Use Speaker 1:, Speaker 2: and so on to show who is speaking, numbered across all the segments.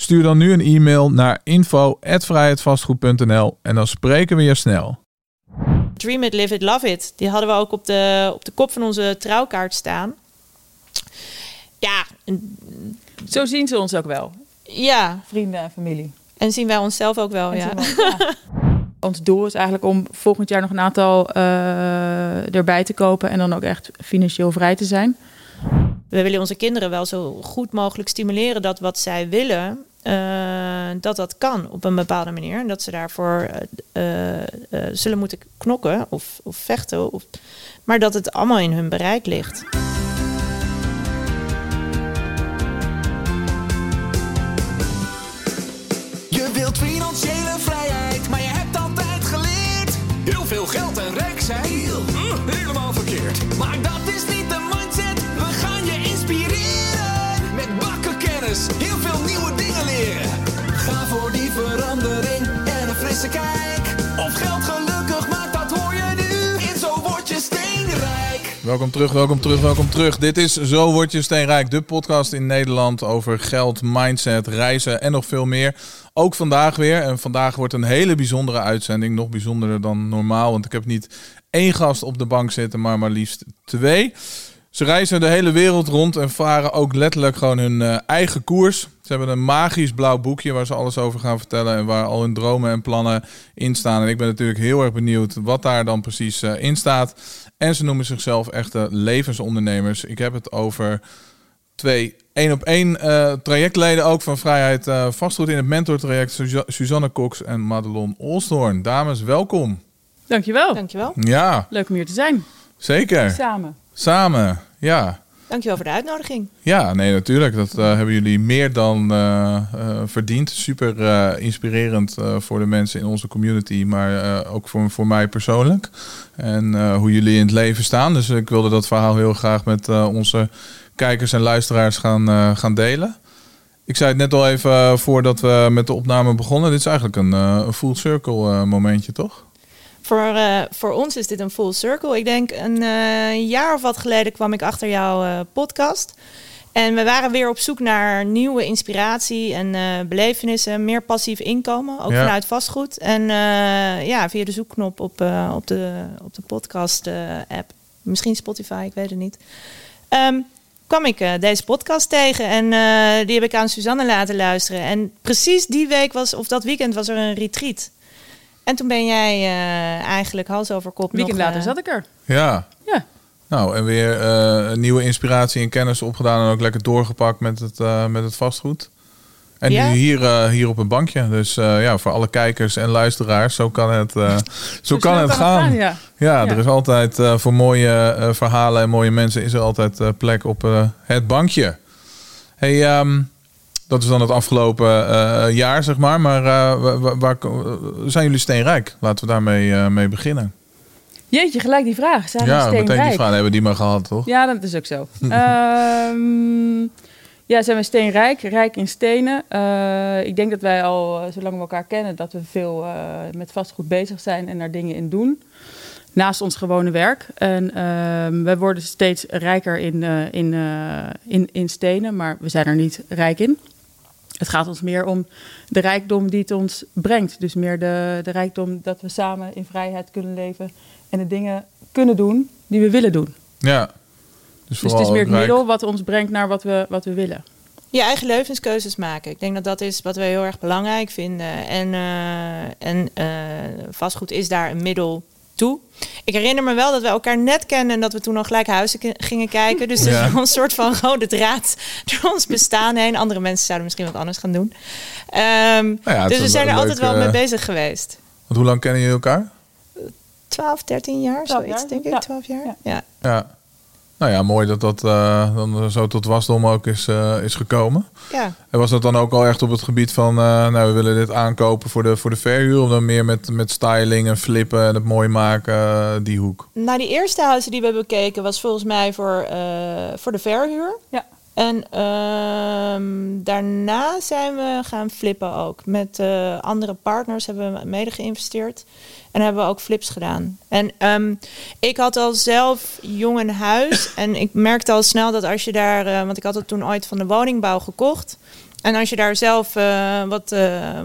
Speaker 1: Stuur dan nu een e-mail naar info@vrijheidvastgoed.nl en dan spreken we je snel.
Speaker 2: Dream it, live it, love it. Die hadden we ook op de, op de kop van onze trouwkaart staan. Ja,
Speaker 3: zo zien ze ons ook wel.
Speaker 2: Ja.
Speaker 3: Vrienden en familie.
Speaker 2: En zien wij onszelf ook wel, ja.
Speaker 3: Ons doel is eigenlijk om volgend jaar nog een aantal uh, erbij te kopen en dan ook echt financieel vrij te zijn.
Speaker 2: We willen onze kinderen wel zo goed mogelijk stimuleren dat wat zij willen, dat dat kan op een bepaalde manier. En dat ze daarvoor uh, zullen moeten knokken of, of vechten. Of, maar dat het allemaal in hun bereik ligt.
Speaker 1: Welkom terug, welkom terug, welkom terug. Dit is Zo Word Je Steenrijk, de podcast in Nederland over geld, mindset, reizen en nog veel meer. Ook vandaag weer. En vandaag wordt een hele bijzondere uitzending. Nog bijzonderer dan normaal, want ik heb niet één gast op de bank zitten, maar maar liefst twee. Ze reizen de hele wereld rond en varen ook letterlijk gewoon hun uh, eigen koers. Ze hebben een magisch blauw boekje waar ze alles over gaan vertellen en waar al hun dromen en plannen in staan. En ik ben natuurlijk heel erg benieuwd wat daar dan precies uh, in staat. En ze noemen zichzelf echte levensondernemers. Ik heb het over twee één op één uh, trajectleden ook van Vrijheid uh, Vastgoed in het mentortraject. Su Suzanne Cox en Madelon Olsthoorn. Dames, welkom.
Speaker 3: Dankjewel.
Speaker 2: Dankjewel.
Speaker 1: Ja.
Speaker 3: Leuk om hier te zijn.
Speaker 1: Zeker.
Speaker 3: Samen.
Speaker 1: Samen, ja.
Speaker 2: Dankjewel voor de uitnodiging.
Speaker 1: Ja, nee, natuurlijk. Dat uh, hebben jullie meer dan uh, verdiend. Super inspirerend voor de mensen in onze community, maar ook voor, voor mij persoonlijk. En hoe jullie in het leven staan. Dus ik wilde dat verhaal heel graag met onze kijkers en luisteraars gaan, gaan delen. Ik zei het net al even voordat we met de opname begonnen. Dit is eigenlijk een, een full circle momentje, toch?
Speaker 2: Voor, uh, voor ons is dit een full circle. Ik denk een uh, jaar of wat geleden kwam ik achter jouw uh, podcast. En we waren weer op zoek naar nieuwe inspiratie en belevenissen, meer passief inkomen, ook ja. vanuit vastgoed. En ja, via de zoekknop op, op de, op de podcast-app, misschien Spotify, ik weet het niet. Um, kwam ik deze podcast tegen en die heb ik aan Suzanne laten luisteren. En precies die week was, of dat weekend, was er een retreat. En toen ben jij uh, eigenlijk hals over kop.
Speaker 3: Weekend
Speaker 2: nog,
Speaker 3: later
Speaker 2: uh,
Speaker 3: zat ik er.
Speaker 1: Ja.
Speaker 3: Ja.
Speaker 1: Nou, en weer uh, nieuwe inspiratie en kennis opgedaan en ook lekker doorgepakt met het, met het vastgoed. En
Speaker 2: Ja.
Speaker 1: nu hier, hier op een bankje. Dus ja, voor alle kijkers en luisteraars, zo kan het, zo
Speaker 3: Dus
Speaker 1: kan het gaan.
Speaker 3: ja.
Speaker 1: Ja,
Speaker 3: Ja.
Speaker 1: er is altijd voor mooie eh, verhalen en mooie mensen is er altijd eh, plek op eh, het bankje. Hey, ehm, dat is dan het afgelopen eh, jaar, zeg maar. Maar eh, wa- wa- waar, zijn jullie steenrijk? Laten we daarmee eh, mee beginnen.
Speaker 3: Jeetje, gelijk die vraag. Zijn we
Speaker 1: ja, meteen die
Speaker 3: steenrijk?
Speaker 1: vraag hebben we die maar gehad, toch?
Speaker 3: Ja, dat is ook zo. Ehm, ja, zijn we steenrijk, rijk in stenen. Ik denk dat wij al, zolang we elkaar kennen, dat we veel met vastgoed bezig zijn en daar dingen in doen. Naast ons gewone werk. En ehm we worden steeds rijker in, in, in, in stenen, maar we zijn er niet rijk in. Het gaat ons meer om de rijkdom die het ons brengt. Dus meer de, de rijkdom dat we samen in vrijheid kunnen leven en de dingen kunnen doen die we willen doen.
Speaker 1: Ja.
Speaker 3: Dus het
Speaker 1: vooral
Speaker 3: is meer het middel wat ons brengt naar wat we, wat we willen.
Speaker 2: je eigen levenskeuzes maken. Ik denk dat dat is wat we heel erg belangrijk vinden. En, eh, en eh, vastgoed is daar een middel toe. Ik herinner me wel dat we elkaar net kennen en dat we toen al gelijk huizen gingen kijken. Dus er
Speaker 1: Ja.
Speaker 2: is een soort van rode draad door ons bestaan heen. Andere mensen zouden misschien wat anders gaan doen. Ehm,
Speaker 1: Nou ja,
Speaker 2: dus we zijn er
Speaker 1: leuk,
Speaker 2: altijd wel mee bezig geweest.
Speaker 1: Want hoe lang kennen jullie elkaar?
Speaker 2: 12, 13 jaar,
Speaker 3: 12
Speaker 2: zoiets
Speaker 3: jaar,
Speaker 2: denk ik.
Speaker 3: ja.
Speaker 2: 12 jaar.
Speaker 3: Ja.
Speaker 2: Ja.
Speaker 1: Ja. Nou ja, mooi dat dat eh, dan zo tot wasdom ook is, eh, is gekomen.
Speaker 2: Ja.
Speaker 1: En was dat dan ook al echt op het gebied van, eh, nou we willen dit aankopen voor de, voor de verhuur? Of dan meer met, met styling en flippen en het mooi maken, die hoek?
Speaker 2: Nou, die eerste huizen die we hebben bekeken was volgens mij voor, eh, voor de verhuur.
Speaker 3: Ja.
Speaker 2: En ehm, daarna zijn we gaan flippen ook. Met eh, andere partners hebben we mede geïnvesteerd. En hebben we ook flips gedaan. En ehm, ik had al zelf jong een huis. En ik merkte al snel dat als je daar... eh, want ik had het toen ooit van de woningbouw gekocht. En als je daar zelf eh, wat,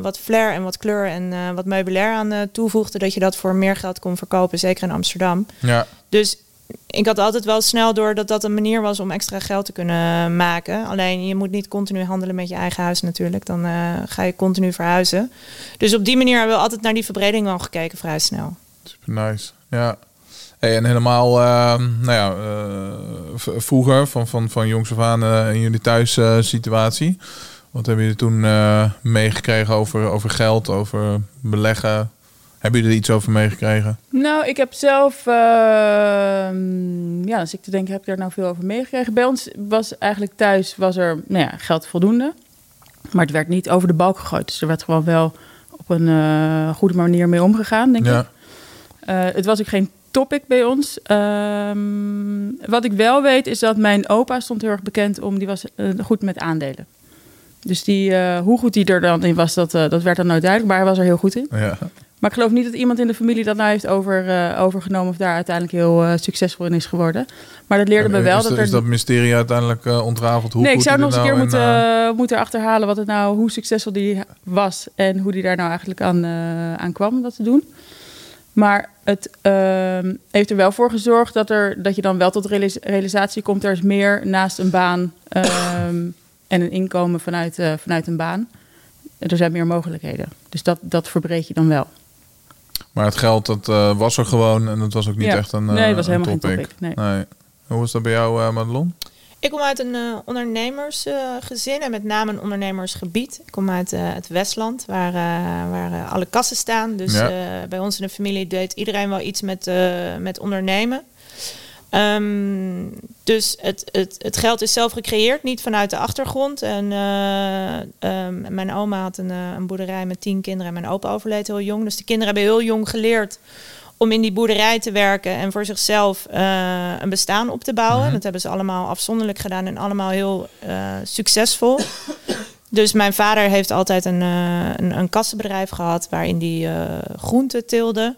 Speaker 2: wat flair en wat kleur en wat meubilair aan toevoegde... dat je dat voor meer geld kon verkopen, zeker in Amsterdam.
Speaker 1: Ja,
Speaker 2: Dus ik had altijd wel snel door dat dat een manier was om extra geld te kunnen maken. Alleen je moet niet continu handelen met je eigen huis natuurlijk. Dan eh, ga je continu verhuizen. Dus op die manier hebben we altijd naar die verbreding al gekeken vrij snel.
Speaker 1: super nice. Ja. Hey, en helemaal, eh, nou ja, eh, vroeger, van, van, van jongs af aan eh, in jullie thuis situatie. Wat hebben jullie toen meegekregen over, over geld, over beleggen? Hebben jullie er iets over meegekregen?
Speaker 3: Nou, ik heb zelf, ehm, ja, als ik te denken, heb ik daar nou veel over meegekregen. Bij ons was eigenlijk thuis, was er, nou ja, geld voldoende. Maar het werd niet over de balk gegooid. Dus er werd gewoon wel op een eh, goede manier mee omgegaan, denk ik. Eh, het was ook geen topic bij ons. Ehm, wat ik wel weet is dat mijn opa stond heel erg bekend om, die was eh, goed met aandelen. Dus die, hoe goed die er dan in was, dat, dat werd dan nooit duidelijk. Maar hij was er heel goed in.
Speaker 1: ja.
Speaker 3: Maar ik geloof niet dat iemand in de familie dat nou heeft over, eh, overgenomen of daar uiteindelijk heel eh, succesvol in is geworden. Maar dat leerde me wel
Speaker 1: is,
Speaker 3: dat er.
Speaker 1: is dat mysterie uiteindelijk eh, ontrafeld? Hoe
Speaker 3: nee, ik zou nog eens een keer
Speaker 1: nou
Speaker 3: moeten,
Speaker 1: eh,
Speaker 3: eh, moeten achterhalen wat het nou, hoe succesvol die was en hoe die daar nou eigenlijk aan, aan kwam om dat te doen. Maar het ehm, heeft er wel voor gezorgd dat, er, dat je dan wel tot realis- realisatie komt. Er is meer naast een baan ehm, en een inkomen vanuit, vanuit een baan. Er zijn meer mogelijkheden. Dus dat, dat verbreed je dan wel.
Speaker 1: Maar het geld, dat eh, was er gewoon en het was ook niet
Speaker 3: Ja.
Speaker 1: echt een,
Speaker 3: Nee, het
Speaker 1: eh,
Speaker 3: was
Speaker 1: een
Speaker 3: helemaal geen topic, nee.
Speaker 1: Hoe was dat bij jou, eh, Madelon?
Speaker 2: Ik kom uit een eh, ondernemersgezin en met name een ondernemersgebied. Ik kom uit eh, het Westland, waar, eh, waar eh, alle kassen staan. Dus
Speaker 1: Ja.
Speaker 2: eh, bij ons in de familie deed iedereen wel iets met, eh, met ondernemen. Ehm, dus het, het, het geld is zelf gecreëerd, niet vanuit de achtergrond. En eh, ehm, mijn oma had een, eh, een boerderij met tien kinderen en mijn opa overleed heel jong. Dus de kinderen hebben heel jong geleerd om in die boerderij te werken en voor zichzelf eh, een bestaan op te bouwen.
Speaker 1: Mhm.
Speaker 2: Dat hebben ze allemaal afzonderlijk gedaan en allemaal heel succesvol. Dus mijn vader heeft altijd een, een, een kassenbedrijf gehad waarin hij groenten teelde.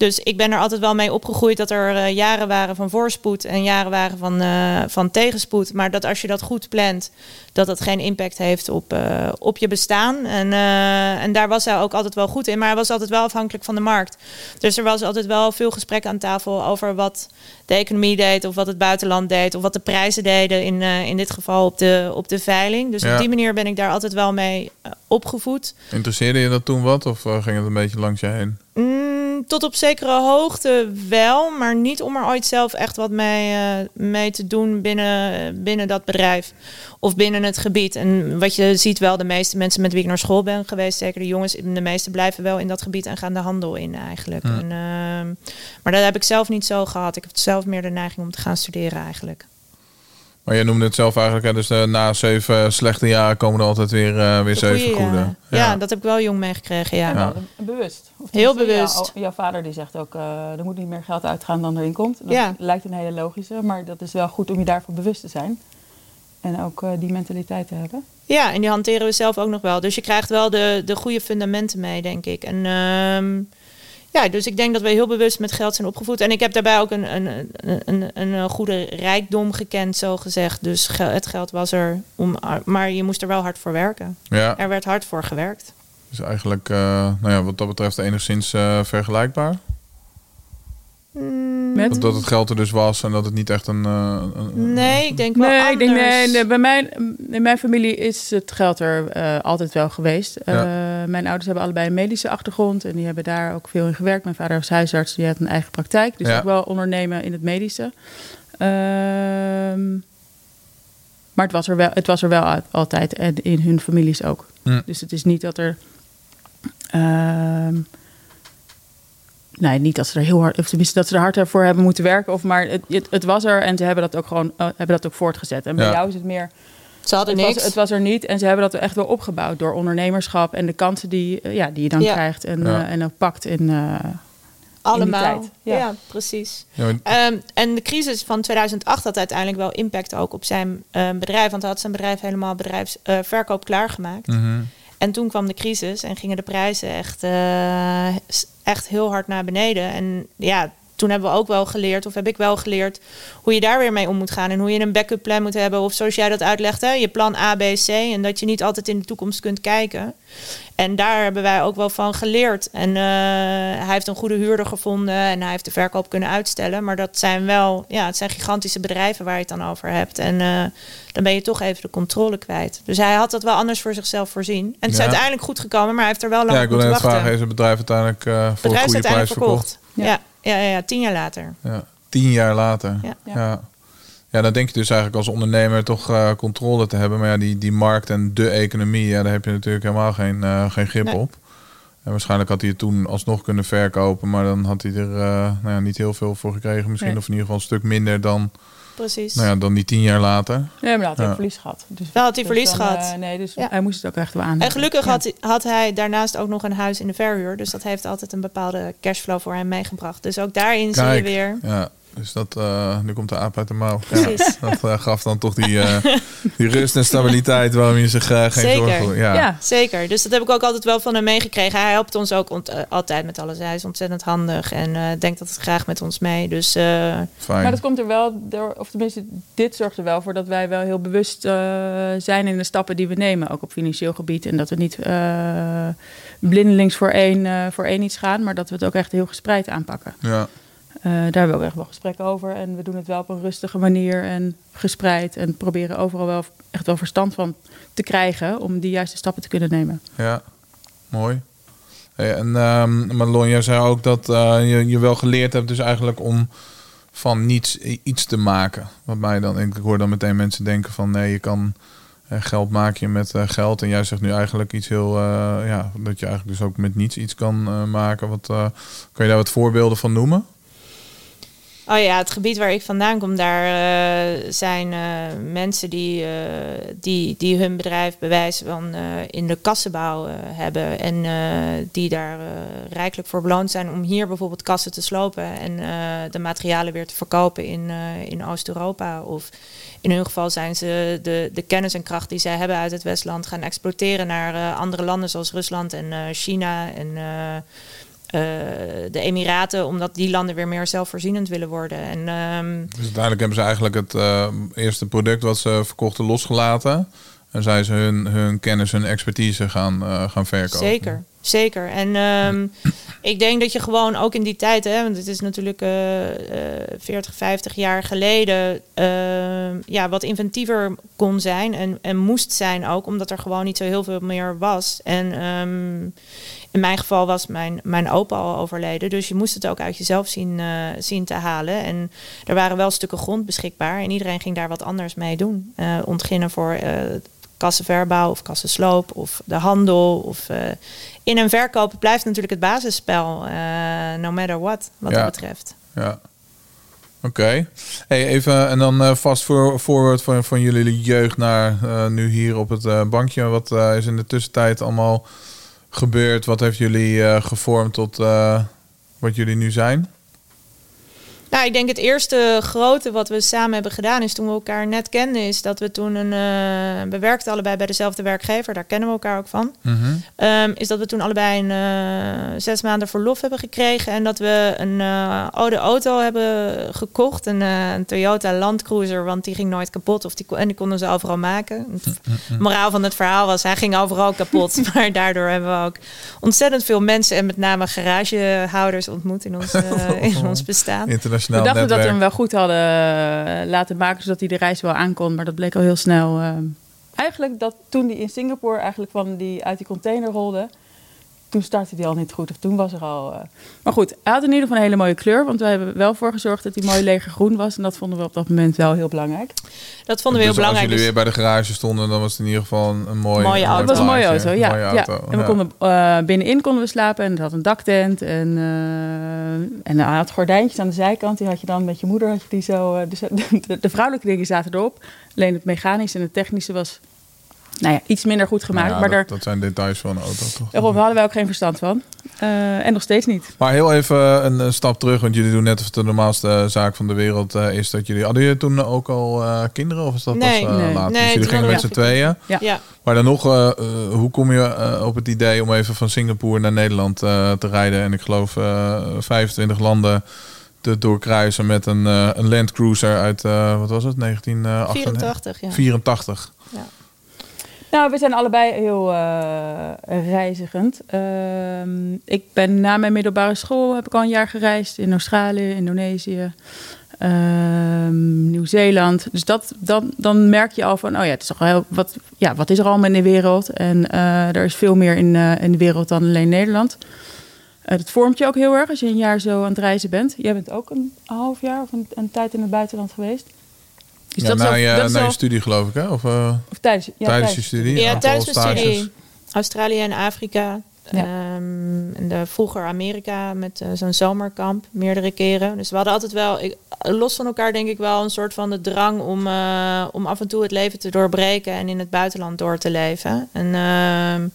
Speaker 2: Dus ik ben er altijd wel mee opgegroeid dat er eh, jaren waren van voorspoed en jaren waren van, eh, van tegenspoed. Maar dat als je dat goed plant, dat dat geen impact heeft op, eh, op je bestaan. En, eh, en daar was hij ook altijd wel goed in. Maar hij was altijd wel afhankelijk van de markt. Dus er was altijd wel veel gesprek aan tafel over wat de economie deed, of wat het buitenland deed, of wat de prijzen deden. In, eh, in dit geval op de, op de veiling. Dus
Speaker 1: Ja.
Speaker 2: op die manier ben ik daar altijd wel mee opgevoed.
Speaker 1: Interesseerde je dat toen wat of ging het een beetje langs je heen?
Speaker 2: Mm, tot op zekere hoogte wel, maar niet om er ooit zelf echt wat mee, mee te doen binnen, binnen dat bedrijf of binnen het gebied. En wat je ziet wel, de meeste mensen met wie ik naar school ben geweest, zeker de jongens, de meeste blijven wel in dat gebied en gaan de handel in eigenlijk. En, ehm, maar dat heb ik zelf niet zo gehad. Ik heb zelf meer de neiging om te gaan studeren eigenlijk.
Speaker 1: Maar jij noemde het zelf eigenlijk, hè, dus eh, na zeven slechte jaren komen er altijd weer, eh, weer zeven goede.
Speaker 2: ja. Ja, dat heb ik wel jong meegekregen, ja.
Speaker 1: Ja.
Speaker 3: Bewust. Of
Speaker 2: Heel bewust.
Speaker 3: ja, jouw vader die zegt ook, eh, er moet niet meer geld uitgaan dan erin komt. Dat
Speaker 2: Ja.
Speaker 3: lijkt een hele logische, maar dat is wel goed om je daarvoor bewust te zijn. En ook eh, die mentaliteit te hebben.
Speaker 2: Ja, en die hanteren we zelf ook nog wel. Dus je krijgt wel de, de goede fundamenten mee, denk ik. En ehm, ja, dus ik denk dat we heel bewust met geld zijn opgevoed. En ik heb daarbij ook een, een, een, een, een goede rijkdom gekend, zo gezegd. Dus ge- het geld was er, om, maar je moest er wel hard voor werken.
Speaker 1: Ja,
Speaker 2: Er werd hard voor gewerkt.
Speaker 1: dus eigenlijk eh, nou ja, wat dat betreft enigszins eh, vergelijkbaar.
Speaker 2: Mm,
Speaker 3: Met?
Speaker 1: Dat, dat het geld er dus was en dat het niet echt een... eh, een-
Speaker 2: Nee, ik denk wel
Speaker 3: Nee, ik denk,
Speaker 2: anders.
Speaker 3: nee, nee, bij mijn, in mijn familie is het geld er eh, altijd wel geweest. Eh, mijn ouders hebben allebei een medische achtergrond en die hebben daar ook veel in gewerkt. Mijn vader was huisarts, die had een eigen praktijk. Dus
Speaker 1: Ja.
Speaker 3: ook wel ondernemen in het medische. Ehm, maar het was er wel, het was er wel altijd en in hun families ook.
Speaker 1: Hm.
Speaker 3: Dus het is niet dat er. Ehm, nee, niet dat ze er heel hard, of tenminste dat ze er hard voor hebben moeten werken, of maar het, het, het was er en ze hebben dat ook gewoon eh, hebben dat ook voortgezet. En bij
Speaker 1: Ja.
Speaker 3: jou is het meer,
Speaker 2: Ze hadden
Speaker 3: het
Speaker 2: niks.
Speaker 3: was, het was er niet en ze hebben dat echt wel opgebouwd door ondernemerschap en de kansen die, eh, ja, die je dan
Speaker 2: Ja.
Speaker 3: krijgt en,
Speaker 1: Ja.
Speaker 3: eh, en ook pakt in, eh,
Speaker 2: Allemaal.
Speaker 3: tijd,
Speaker 2: Ja.
Speaker 3: ja.
Speaker 2: precies.
Speaker 1: Maar-
Speaker 2: Ehm, en de crisis van 2008 had uiteindelijk wel impact ook op zijn eh, bedrijf. Want hij had zijn bedrijf helemaal bedrijfsverkoop verkoop klaargemaakt.
Speaker 1: mhm.
Speaker 2: En toen kwam de crisis en gingen de prijzen echt, eh, echt heel hard naar beneden. En ja, toen hebben we ook wel geleerd, of heb ik wel geleerd, hoe je daar weer mee om moet gaan. En hoe je een backup plan moet hebben. Of zoals jij dat uitlegt, hè, je plan A, B, C. En dat je niet altijd in de toekomst kunt kijken. En daar hebben wij ook wel van geleerd. En eh, hij heeft een goede huurder gevonden en hij heeft de verkoop kunnen uitstellen. Maar dat zijn wel, ja, het zijn gigantische bedrijven waar je het dan over hebt. En eh, dan ben je toch even de controle kwijt. Dus hij had dat wel anders voor zichzelf voorzien. En het is
Speaker 1: Ja.
Speaker 2: uiteindelijk goed gekomen, maar hij heeft er wel lang
Speaker 1: ja, ik
Speaker 2: op
Speaker 1: wil net vragen, is het bedrijf uiteindelijk eh, voor een goede prijs verkocht?
Speaker 2: verkocht. Ja. Ja, ja, ja, tien jaar later.
Speaker 1: Ja, tien jaar later. Ja.
Speaker 2: Ja.
Speaker 1: Ja. Ja. dan denk je dus eigenlijk als ondernemer toch eh, controle te hebben. Maar ja, die, die markt en de economie, ja, daar heb je natuurlijk helemaal geen, eh, geen grip
Speaker 2: Nee.
Speaker 1: op. En waarschijnlijk had hij het toen alsnog kunnen verkopen. Maar dan had hij er eh, nou ja, niet heel veel voor gekregen misschien.
Speaker 3: Nee.
Speaker 1: Of in ieder geval een stuk minder dan,
Speaker 2: Precies.
Speaker 1: nou ja, dan die tien jaar later.
Speaker 3: Nee, maar dan had hij
Speaker 1: Ja.
Speaker 3: verlies gehad. Dus,
Speaker 2: Wel had hij
Speaker 3: dus
Speaker 2: verlies
Speaker 3: dan,
Speaker 2: gehad.
Speaker 3: eh, nee, dus
Speaker 2: Ja.
Speaker 3: hij moest het ook echt wel aan.
Speaker 2: En gelukkig
Speaker 3: Ja.
Speaker 2: had, hij- had hij daarnaast ook nog een huis in de verhuur. Dus dat heeft altijd een bepaalde cashflow voor hem meegebracht. Dus ook daarin zie je weer.
Speaker 1: Ja, dus dat, eh, nu komt de aap uit de mouw. Ja, dat eh, gaf dan toch die, eh, die rust en stabiliteit waarom je zich eh, geen
Speaker 2: Zeker.
Speaker 1: zorgen... Ja,
Speaker 3: Ja.
Speaker 2: Zeker. Dus dat heb ik ook altijd wel van hem meegekregen. Hij helpt ons ook ont- altijd met alles. Hij is ontzettend handig en eh, denkt dat het graag met ons mee. Dus eh.
Speaker 3: Maar dat komt er wel door, of tenminste, dit zorgt er wel voor dat wij wel heel bewust eh, zijn in de stappen die we nemen, ook op financieel gebied. En dat we niet eh, blindelings voor één, eh, voor één iets gaan, maar dat we het ook echt heel gespreid aanpakken.
Speaker 1: Ja.
Speaker 3: Eh, daar hebben we ook echt wel gesprekken over. En we doen het wel op een rustige manier en gespreid. En proberen overal wel echt wel verstand van te krijgen om die juiste stappen te kunnen nemen.
Speaker 1: Ja, mooi. En Madelon, jij zei ook dat eh, je, je wel geleerd hebt dus eigenlijk om van niets iets te maken. Wat mij dan, ik hoor dan meteen mensen denken van nee, je kan eh, geld maken je met geld. En jij zegt nu eigenlijk iets heel, ja, dat je eigenlijk dus ook met niets iets kan maken. Wat, kan je daar wat voorbeelden van noemen?
Speaker 2: Oh ja, het gebied waar ik vandaan kom, daar eh, zijn eh, mensen die, eh, die, die hun bedrijf bewijzen van in de kassenbouw hebben. En die daar rijkelijk voor beloond zijn om hier bijvoorbeeld kassen te slopen en de materialen weer te verkopen in, in Oost-Europa. Of in hun geval zijn ze de, de kennis en kracht die zij hebben uit het Westland gaan exporteren naar andere landen zoals Rusland en China en eh, de Emiraten, omdat die landen weer meer zelfvoorzienend willen worden. En ehm,
Speaker 1: Dus uiteindelijk hebben ze eigenlijk het eh, eerste product wat ze verkochten losgelaten. En zijn ze hun, hun kennis, hun expertise gaan, eh, gaan verkopen.
Speaker 2: zeker, zeker. En ehm, ik denk dat je gewoon ook in die tijd, hè, want het is natuurlijk eh, 40, 50 jaar geleden, ehm, ja, wat inventiever kon zijn en, en moest zijn ook, omdat er gewoon niet zo heel veel meer was. En ehm, in mijn geval was mijn, mijn opa al overleden. Dus je moest het ook uit jezelf zien, eh, zien te halen. En er waren wel stukken grond beschikbaar. En iedereen ging daar wat anders mee doen. Eh, ontginnen voor eh kassenverbouw of kassensloop of de handel. Of, eh, in- en verkopen blijft natuurlijk het basisspel. eh, no matter what, wat
Speaker 1: Ja.
Speaker 2: dat betreft.
Speaker 1: Ja. Oké. Hey, even en dan eh, vast voor voorwoord van, van jullie jeugd naar nu hier op het bankje. Wat is in de tussentijd allemaal gebeurd? Wat heeft jullie gevormd tot wat jullie nu zijn?
Speaker 2: Nou, ik denk het eerste grote wat we samen hebben gedaan is toen we elkaar net kenden, is dat we toen een. eh, we werkten allebei bij dezelfde werkgever, daar kennen we elkaar ook van.
Speaker 1: Mhm.
Speaker 2: Ehm, is dat we toen allebei een eh, zes maanden verlof hebben gekregen. En dat we een eh, oude auto hebben gekocht. Een, een Toyota Land Cruiser. Want die ging nooit kapot. Of die, kon- en die konden ze overal maken. Het moraal van het verhaal was, hij ging overal kapot. maar daardoor hebben we ook ontzettend veel mensen. En met name garagehouders ontmoet in ons, in ons bestaan.
Speaker 1: Internationaal
Speaker 3: we dachten dat we hem wel goed hadden eh, laten maken, zodat hij de reis wel aankon. Maar dat bleek al heel snel. eh, eigenlijk dat toen hij in Singapore eigenlijk van die, uit die container rolde, toen startte hij al niet goed. Of toen was er al. eh, Maar goed, hij had in ieder geval een hele mooie kleur. Want wij hebben er wel voor gezorgd dat hij mooi legergroen was. En dat vonden we op dat moment wel heel belangrijk.
Speaker 2: Dat vonden we heel
Speaker 1: dus
Speaker 2: belangrijk.
Speaker 1: als jullie
Speaker 2: Dus-
Speaker 1: weer bij de garage stonden, dan was het in ieder geval een, een mooi,
Speaker 2: Mooie
Speaker 1: een
Speaker 2: auto.
Speaker 3: Het was een mooie auto, ja.
Speaker 1: Mooie
Speaker 3: En we konden, eh, binnenin konden we slapen en het had een daktent. En, eh, en hij had gordijntjes aan de zijkant. Die had je dan met je moeder. Had je die zo, eh, dus, de, de vrouwelijke dingen zaten erop. Alleen het mechanische en het technische was nou ja, iets minder goed gemaakt.
Speaker 1: Nou ja,
Speaker 3: maar
Speaker 1: dat,
Speaker 3: daar,
Speaker 1: dat zijn details van een auto, toch?
Speaker 3: daarop hadden wij ook geen verstand van. Eh, en nog steeds niet.
Speaker 1: Maar heel even een, een stap terug, want jullie doen net of het de normaalste zaak van de wereld eh, is dat jullie... Hadden jullie toen ook al eh, kinderen of is dat
Speaker 2: Nee.
Speaker 1: pas
Speaker 3: Nee.
Speaker 1: later?
Speaker 2: Nee,
Speaker 1: dus jullie
Speaker 2: toen
Speaker 1: gingen met z'n
Speaker 2: we
Speaker 1: tweeën.
Speaker 3: Ja.
Speaker 2: ja.
Speaker 1: Maar dan nog, hoe kom je eh, op het idee om even van Singapore naar Nederland eh, te rijden? En ik geloof eh 25 landen te doorkruisen met een, eh, een Land Cruiser uit, eh, wat was het, 1984?
Speaker 2: 84, ja.
Speaker 1: 84.
Speaker 3: Nou, we zijn allebei heel eh, reizigend. Ehm, ik ben na mijn middelbare school heb ik al een jaar gereisd in Australië, Indonesië, ehm, Nieuw-Zeeland. Dus dat, dan, dan merk je al van, oh ja, het is toch wel heel, wat, ja, wat is er allemaal in de wereld? En eh, er is veel meer in, eh, in de wereld dan alleen Nederland. Dat vormt je ook heel erg als je een jaar zo aan het reizen bent. Jij bent ook een half jaar of een tijd in het buitenland geweest. Dus
Speaker 1: ja,
Speaker 3: dat is
Speaker 1: na
Speaker 3: al-
Speaker 1: je,
Speaker 3: dat is
Speaker 1: na je studie geloof ik, hè? Of eh,
Speaker 3: of tijdens, ja,
Speaker 1: tijdens je studie?
Speaker 2: Ja, tijdens mijn studie. Australië en Afrika.
Speaker 3: Ja.
Speaker 2: Ehm, en de, vroeger Amerika met eh, zo'n zomerkamp meerdere keren. Dus we hadden altijd wel, ik, los van elkaar denk ik wel een soort van de drang om, eh, om af en toe het leven te doorbreken en in het buitenland door te leven. En ehm,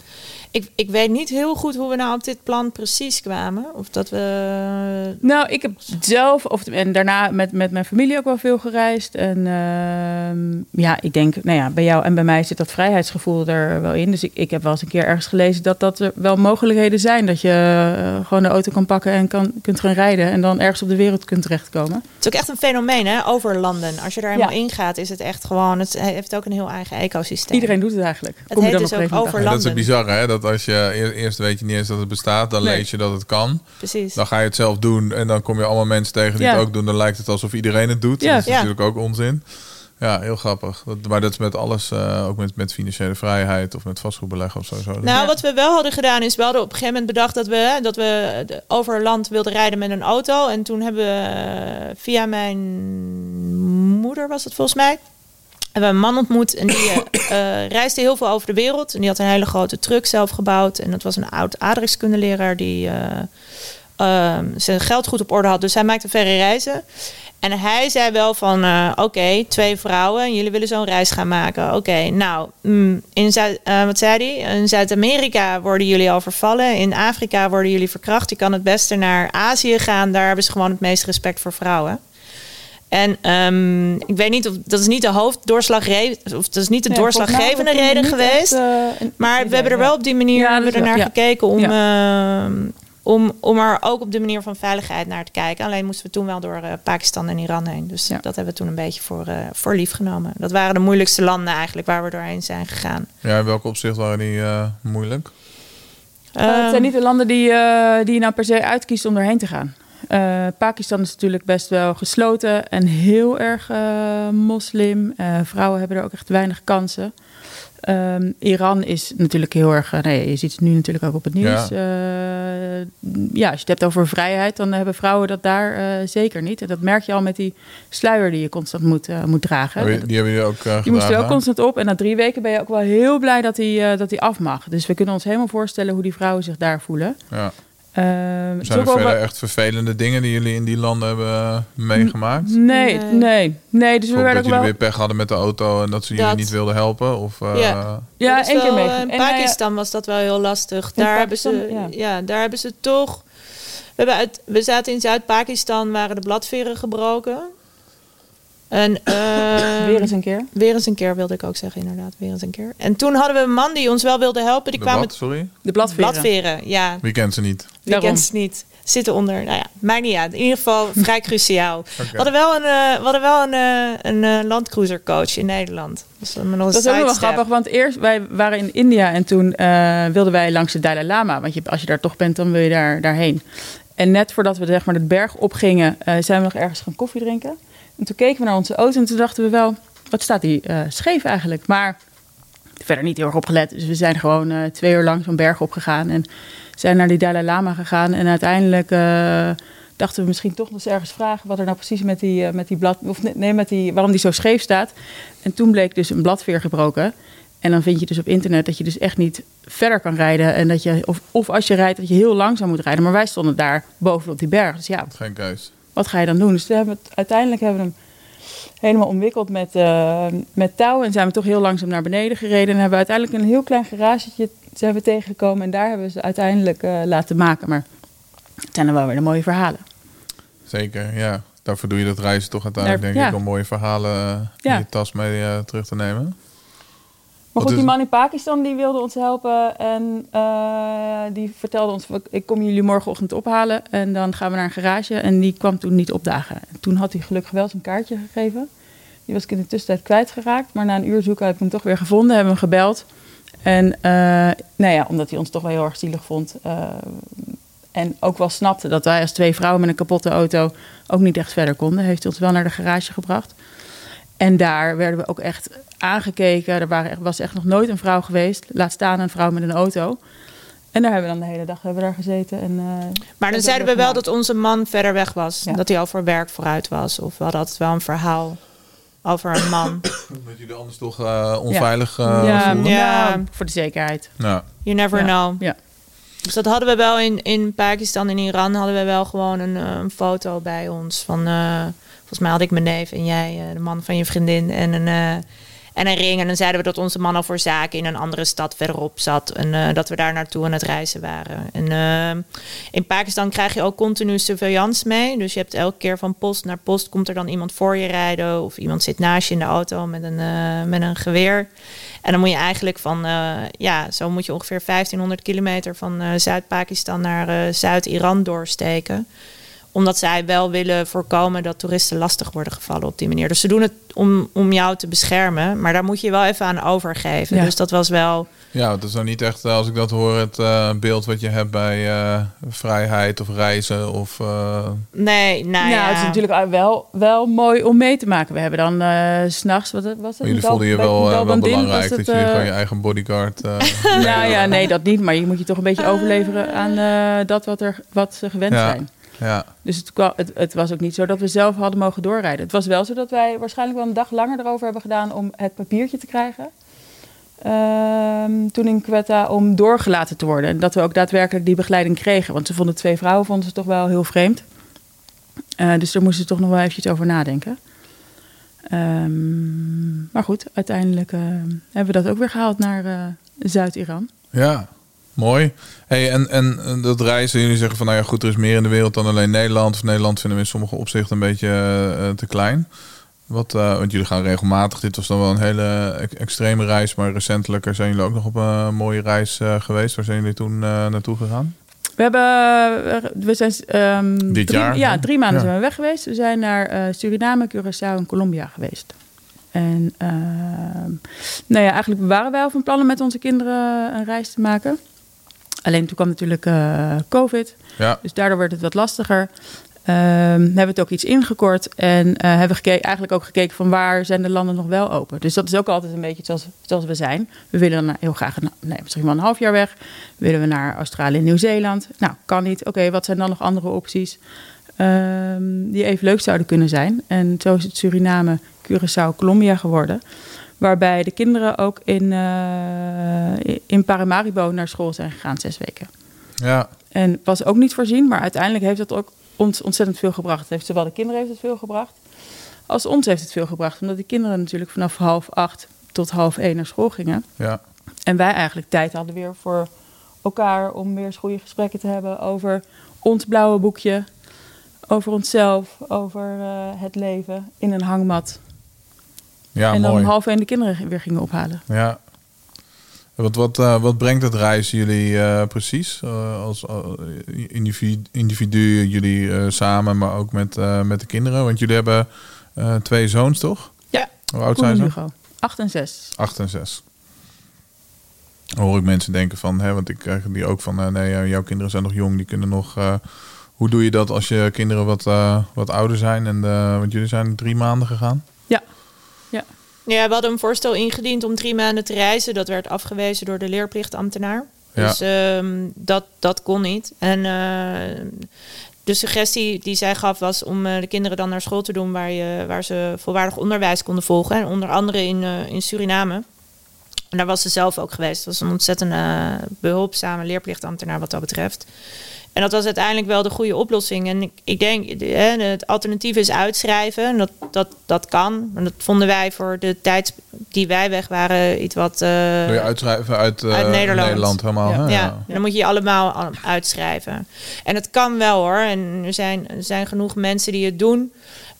Speaker 2: ik, ik weet niet heel goed hoe we nou op dit plan precies kwamen. Of dat we.
Speaker 3: Nou, ik heb zelf, of, en daarna met, met mijn familie ook wel veel gereisd. En ehm, ja, ik denk, nou ja, bij jou en bij mij zit dat vrijheidsgevoel er wel in. Dus ik, ik heb wel eens een keer ergens gelezen dat dat er wel mogelijkheden zijn. Dat je eh, gewoon de auto kan pakken en kan, kunt gaan rijden. En dan ergens op de wereld kunt terechtkomen.
Speaker 2: Het is ook echt een fenomeen, hè? Over landen. Als je daar helemaal
Speaker 3: Ja.
Speaker 2: in gaat, is het echt gewoon. Het heeft ook een heel eigen ecosysteem.
Speaker 3: Iedereen doet het eigenlijk.
Speaker 2: Het heet dus
Speaker 3: op
Speaker 2: ook
Speaker 3: gegeven moment
Speaker 2: over
Speaker 1: Ja, dat is bizarre, hè? Dat als je eer- eerst weet je niet eens dat het bestaat, dan
Speaker 3: Nee.
Speaker 1: lees je dat het kan.
Speaker 2: Precies.
Speaker 1: Dan ga je het zelf doen en dan kom je allemaal mensen tegen die
Speaker 3: Ja.
Speaker 1: het ook doen. Dan lijkt het alsof iedereen het doet.
Speaker 3: Ja.
Speaker 1: Dat is
Speaker 2: Ja.
Speaker 1: natuurlijk ook onzin. Ja, heel grappig. Dat, maar dat is met alles, eh, ook met, met financiële vrijheid of met vastgoedbeleggen of zo. zo.
Speaker 2: Nou,
Speaker 3: Ja.
Speaker 2: wat we wel hadden gedaan is, we hadden op een gegeven moment bedacht dat we, dat we over land wilden rijden met een auto. En toen hebben we eh, via mijn moeder, was het volgens mij, hebben een man ontmoet. En die eh, eh, reisde heel veel over de wereld. En die had een hele grote truck zelf gebouwd. En dat was een oud aardrijkskundeleraar die eh, ehm, zijn geld goed op orde had. Dus hij maakte verre reizen. En hij zei wel van, oké, twee vrouwen, en jullie willen zo'n reis gaan maken. Oké, nou, mm, in Zuid, wat zei hij? In Zuid-Amerika worden jullie al vervallen. In Afrika worden jullie verkracht. Je kan het beste naar Azië gaan. Daar hebben ze gewoon het meest respect voor vrouwen. En ehm, ik weet niet of dat is niet de hoofddoorslagreden, of dat is niet de
Speaker 3: Ja,
Speaker 2: doorslaggevende reden geweest.
Speaker 3: echt, eh,
Speaker 2: Maar we hebben er
Speaker 3: ja.
Speaker 2: wel op die manier
Speaker 3: Ja, dat
Speaker 2: hebben we er naar
Speaker 3: ja.
Speaker 2: gekeken om, ehm, om, om er ook op de manier van veiligheid naar te kijken. Alleen moesten we toen wel door eh, Pakistan en Iran heen. Dus
Speaker 3: Ja.
Speaker 2: dat hebben we toen een beetje voor, eh, voor lief genomen. Dat waren de moeilijkste landen eigenlijk waar we doorheen zijn gegaan.
Speaker 1: Ja, in welke opzicht waren die eh, moeilijk?
Speaker 3: Eh, het
Speaker 2: Ehm,
Speaker 3: zijn niet de landen die, eh, die je nou per se uitkiest om erheen te gaan. Eh, Pakistan is natuurlijk best wel gesloten en heel erg eh, moslim. Eh, vrouwen hebben er ook echt weinig kansen. Ehm, Iran is natuurlijk heel erg. nee, je ziet het nu natuurlijk ook op het nieuws. Ja, ja als je het hebt over vrijheid, dan hebben vrouwen dat daar zeker niet. En dat merk je al met die sluier die je constant moet, moet dragen.
Speaker 1: Die hebben jullie ook
Speaker 3: Die moest er ook constant op. En na drie weken ben je ook wel heel blij dat hij dat hij af mag. Dus we kunnen ons helemaal voorstellen hoe die vrouwen zich daar voelen.
Speaker 1: Ja.
Speaker 3: Uh,
Speaker 1: Zijn er verder wel... echt vervelende dingen die jullie in die landen hebben uh, meegemaakt?
Speaker 3: Nee, nee, nee. nee dus we werden
Speaker 1: dat jullie
Speaker 3: wel...
Speaker 1: weer pech hadden met de auto en dat ze jullie niet wilden helpen? Of, uh,
Speaker 2: ja,
Speaker 3: ja één keer mee.
Speaker 2: In Pakistan was dat wel heel lastig. Daar hebben, ze, ja. ja. daar hebben ze toch... We, hebben uit, we zaten in Zuid-Pakistan, waren de bladveren gebroken. En, uh,
Speaker 3: weer eens een keer.
Speaker 2: Weer eens een keer wilde ik ook zeggen, inderdaad. Weer eens een keer. En toen hadden we een man die ons wel wilde helpen. Die
Speaker 1: de
Speaker 2: kwam
Speaker 1: wat,
Speaker 2: met
Speaker 1: sorry?
Speaker 3: De bladveren.
Speaker 2: bladveren. Ja.
Speaker 1: Wie kent ze niet?
Speaker 2: Wie Daarom. kent ze niet? Zitten onder, nou ja, maakt niet uit. In ieder geval vrij cruciaal. okay. We hadden wel een, uh, we hadden wel een, uh, een uh, landcruisercoach in Nederland.
Speaker 3: Dus dat is ook wel grappig, want eerst wij waren in India en toen uh, wilden wij langs de Dalai Lama. Want je, als je daar toch bent, dan wil je daar, daarheen. En net voordat we zeg maar, de berg opgingen, uh, zijn we nog ergens gaan koffie drinken. En toen keken we naar onze auto en toen dachten we wel, wat staat die uh, scheef eigenlijk? Maar verder niet heel erg opgelet. Dus we zijn gewoon uh, twee uur lang zo'n berg opgegaan. En zijn naar die Dalai Lama gegaan. En uiteindelijk eh, dachten we misschien toch nog eens ergens vragen wat er nou precies met die, eh, met die blad, of nee, met die, waarom die zo scheef staat. En toen bleek dus een bladveer gebroken. En dan vind je dus op internet dat je dus echt niet verder kan rijden. En dat je, of, of als je rijdt, dat je heel langzaam moet rijden. Maar wij stonden daar bovenop die berg. Dus ja,
Speaker 1: Geen keus.
Speaker 3: wat ga je dan doen? Dus we hebben het, uiteindelijk hebben we hem helemaal omwikkeld met, eh, met touw. En zijn we toch heel langzaam naar beneden gereden. En hebben we uiteindelijk een heel klein garagetje zijn we tegengekomen. En daar hebben we ze uiteindelijk eh, laten maken. Maar het zijn dan wel weer de mooie verhalen.
Speaker 1: Zeker, ja. Daarvoor doe je dat reizen toch uiteindelijk,
Speaker 3: Daar-
Speaker 1: denk
Speaker 3: ja.
Speaker 1: ik, om mooie verhalen eh, in
Speaker 3: Ja.
Speaker 1: je tas mee terug te nemen.
Speaker 3: Maar goed, die man in Pakistan die wilde ons helpen. En eh, die vertelde ons, ik kom jullie morgenochtend ophalen. En dan gaan we naar een garage. En die kwam toen niet opdagen. En toen had hij gelukkig wel zijn kaartje gegeven. Die was ik in de tussentijd kwijtgeraakt. Maar na een uur zoeken heb ik hem toch weer gevonden. Hebben we hem gebeld. En eh, nou ja, omdat hij ons toch wel heel erg zielig vond. eh, en ook wel snapte dat wij als twee vrouwen met een kapotte auto ook niet echt verder konden. Heeft hij ons wel naar de garage gebracht. En daar werden we ook echt aangekeken. Er waren echt, was echt nog nooit een vrouw geweest. Laat staan een vrouw met een auto. En daar hebben we dan de hele dag hebben we daar gezeten. En, eh,
Speaker 2: Maar dan
Speaker 3: dat
Speaker 2: zeiden we wel
Speaker 3: gemaakt.
Speaker 2: dat onze man verder weg was.
Speaker 3: Ja.
Speaker 2: Dat hij al voor werk vooruit was. Of we hadden altijd wel een verhaal over een man.
Speaker 1: Dat jullie anders toch eh, onveilig eh
Speaker 3: ja,
Speaker 1: voelden.
Speaker 2: Ja.
Speaker 3: ja, voor de zekerheid.
Speaker 1: Ja.
Speaker 2: You never
Speaker 3: Ja.
Speaker 2: know.
Speaker 3: Ja.
Speaker 2: Dus dat hadden we wel in, in Pakistan en Iran. Hadden we wel gewoon een, eh, een foto bij ons. Van, eh, volgens mij had ik mijn neef en jij, eh, de man van je vriendin. En een, eh, en een ring. En dan zeiden we dat onze man al voor zaken in een andere stad verderop zat. En eh, dat we daar naartoe aan het reizen waren. En eh, in Pakistan krijg je ook continu surveillance mee. Dus je hebt elke keer van post naar post komt er dan iemand voor je rijden. Of iemand zit naast je in de auto met een, eh, met een geweer. En dan moet je eigenlijk van, ja, zo moet je ongeveer 1500 kilometer van Zuid-Pakistan naar Zuid-Iran doorsteken. Omdat zij wel willen voorkomen dat toeristen lastig worden gevallen op die manier. Dus ze doen het om, om jou te beschermen, maar daar moet je je wel even aan overgeven.
Speaker 3: Ja.
Speaker 2: Dus dat was wel,
Speaker 1: ja, dat is nou niet echt, eh, als ik dat hoor, het eh, beeld wat je hebt bij eh, vrijheid of reizen. Of, eh,
Speaker 2: nee, nou ja.
Speaker 3: Nou, het is natuurlijk wel, wel mooi om mee te maken. We hebben dan eh, s s'nachts, wat was het?
Speaker 1: jullie voelden je wel, wel belangrijk dat
Speaker 3: eh,
Speaker 1: gewoon je eigen bodyguard... eh,
Speaker 3: Nou ja, nee, dat niet. Maar je moet je toch een beetje overleveren aan eh, dat wat, er, wat ze gewend
Speaker 1: Ja.
Speaker 3: zijn.
Speaker 1: Ja.
Speaker 3: Dus het, kwam, het, het was ook niet zo dat we zelf hadden mogen doorrijden. Het was wel zo dat wij waarschijnlijk wel een dag langer erover hebben gedaan om het papiertje te krijgen. Ehm, toen in Quetta om doorgelaten te worden. En dat we ook daadwerkelijk die begeleiding kregen. Want ze vonden twee vrouwen vonden ze toch wel heel vreemd. Eh, dus daar moesten ze toch nog wel eventjes over nadenken. Ehm, maar goed, uiteindelijk eh, hebben we dat ook weer gehaald naar eh, Zuid-Iran.
Speaker 1: Ja, mooi. Hey, en, en eh, dat reizen, jullie zeggen van nou ja, goed, er is meer in de wereld dan alleen Nederland. Of Nederland vinden we in sommige opzichten een beetje eh, te klein. Wat, eh, want jullie gaan regelmatig. Dit was dan wel een hele ex- extreme reis, maar recentelijk zijn jullie ook nog op een mooie reis eh, geweest. Waar zijn jullie toen eh, naartoe gegaan?
Speaker 3: We hebben, eh, we zijn ehm,
Speaker 1: Dit
Speaker 3: drie,
Speaker 1: jaar?
Speaker 3: Ja, drie maanden
Speaker 1: Ja.
Speaker 3: zijn we weg geweest. We zijn naar eh, Suriname, Curaçao en Colombia geweest. En ehm, nou ja, eigenlijk waren wij al van plannen met onze kinderen een reis te maken. Alleen toen kwam natuurlijk eh, COVID,
Speaker 1: Ja,
Speaker 3: dus daardoor werd het wat lastiger. Ehm, hebben we het ook iets ingekort en eh, hebben we gekeken, eigenlijk ook gekeken van waar zijn de landen nog wel open. Dus dat is ook altijd een beetje zoals, zoals we zijn. We willen dan heel graag, een, nee, misschien wel een half jaar weg. Willen we naar Australië en Nieuw-Zeeland? Nou, kan niet. Oké, wat zijn dan nog andere opties ehm, die even leuk zouden kunnen zijn? En zo is het Suriname, Curaçao, Colombia geworden. Waarbij de kinderen ook in, eh, in Paramaribo naar school zijn gegaan, zes weken.
Speaker 1: ja,
Speaker 3: En was ook niet voorzien, maar uiteindelijk heeft het ook ons ontzettend veel gebracht. Het heeft zowel de kinderen heeft het veel gebracht, als ons heeft het veel gebracht. Omdat de kinderen natuurlijk vanaf half acht tot half één naar school gingen.
Speaker 1: ja.
Speaker 3: En wij eigenlijk tijd hadden weer voor elkaar om weer eens goede gesprekken te hebben over ons blauwe boekje. Over onszelf, over eh, het leven in een hangmat.
Speaker 1: Ja
Speaker 3: en dan
Speaker 1: mooi.
Speaker 3: om half één de kinderen weer gingen ophalen.
Speaker 1: Ja. Wat, wat, eh, wat brengt het reizen jullie eh, precies? Eh, als individu, individu jullie samen, maar ook met, met de kinderen? Want jullie hebben twee zoons, toch?
Speaker 3: Ja.
Speaker 1: Hoe oud
Speaker 3: Koen
Speaker 1: zijn ze?
Speaker 3: Hugo. Acht en zes.
Speaker 1: Acht en zes. Dan hoor ik mensen denken van, hè, want ik krijg die ook van, nee, jouw kinderen zijn nog jong, die kunnen nog. hoe doe je dat als je kinderen wat, wat ouder zijn? En, want jullie zijn drie maanden gegaan.
Speaker 3: Ja.
Speaker 2: We hadden een voorstel ingediend om drie maanden te reizen. Dat werd afgewezen door de leerplichtambtenaar.
Speaker 1: Ja.
Speaker 2: Dus ehm, dat, dat kon niet. En eh, de suggestie die zij gaf was om eh, de kinderen dan naar school te doen waar, je, waar ze volwaardig onderwijs konden volgen. En onder andere in, eh, in Suriname. En daar was ze zelf ook geweest. Het was een ontzettend eh, behulpzame leerplichtambtenaar wat dat betreft. En dat was uiteindelijk wel de goede oplossing. En ik, ik denk, de- het alternatief is uitschrijven. En Dat, dat, dat kan. En dat vonden wij voor de tijd die wij weg waren iets wat...
Speaker 1: Wil je uitschrijven uit, eh,
Speaker 2: uit Nederland.
Speaker 1: Nederland helemaal?
Speaker 3: Ja.
Speaker 1: hè?
Speaker 2: ja, dan moet je je allemaal al- uitschrijven. En het kan wel hoor. En er zijn, er zijn genoeg mensen die het doen.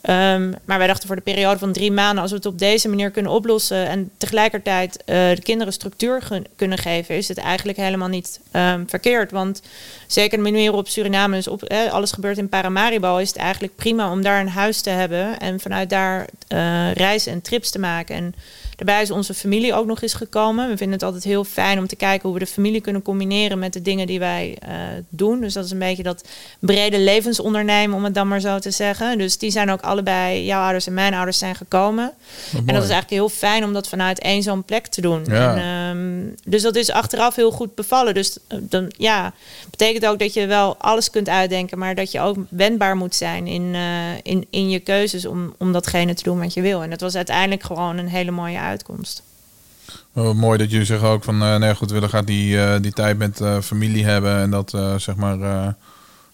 Speaker 2: Ehm, maar wij dachten voor de periode van drie maanden, als we het op deze manier kunnen oplossen en tegelijkertijd eh, de kinderen structuur kunnen geven, is het eigenlijk helemaal niet ehm, verkeerd. Want zeker de manier waarop Suriname is op, eh, alles gebeurt in Paramaribo, is het eigenlijk prima om daar een huis te hebben en vanuit daar eh, reizen en trips te maken. En daarbij is onze familie ook nog eens gekomen. We vinden het altijd heel fijn om te kijken hoe we de familie kunnen combineren met de dingen die wij eh, doen. Dus dat is een beetje dat brede levensondernemen, om het dan maar zo te zeggen. Dus die zijn ook allebei, jouw ouders en mijn ouders zijn gekomen. En dat is eigenlijk heel fijn om dat vanuit één zo'n plek te doen.
Speaker 1: Ja.
Speaker 2: En, ehm, dus dat is achteraf heel goed bevallen. Dus eh, dan, ja, betekent ook dat je wel alles kunt uitdenken, maar dat je ook wendbaar moet zijn in, eh, in, in je keuzes om, om datgene te doen wat je wil. En dat was uiteindelijk gewoon een hele mooie uitkomst.
Speaker 1: Wel mooi dat jullie zeggen ook van, eh nee goed, we willen graag die, eh, die tijd met eh, familie hebben en dat eh, zeg maar eh,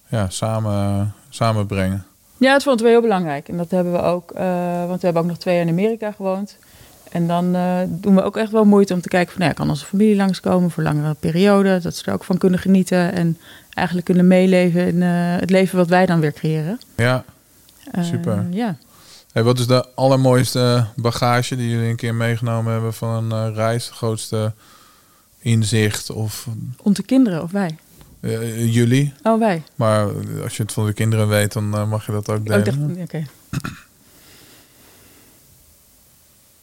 Speaker 1: ja, samen, samenbrengen.
Speaker 3: Ja, dat vonden we heel belangrijk. En dat hebben we ook, eh, want we hebben ook nog twee jaar in Amerika gewoond. En dan eh, doen we ook echt wel moeite om te kijken van, nou ja, kan onze familie langskomen voor langere periode. Dat ze er ook van kunnen genieten en eigenlijk kunnen meeleven in eh, het leven wat wij dan weer creëren.
Speaker 1: Ja. Super.
Speaker 3: Ja.
Speaker 1: Hey, wat is de allermooiste bagage die jullie een keer meegenomen hebben van een eh, reis? Het grootste inzicht of
Speaker 3: Onze kinderen of wij?
Speaker 1: eh, jullie?
Speaker 3: Oh, wij.
Speaker 1: Maar als je het van de kinderen weet, dan eh, mag je dat ook
Speaker 3: Oh,
Speaker 1: delen.
Speaker 3: oké.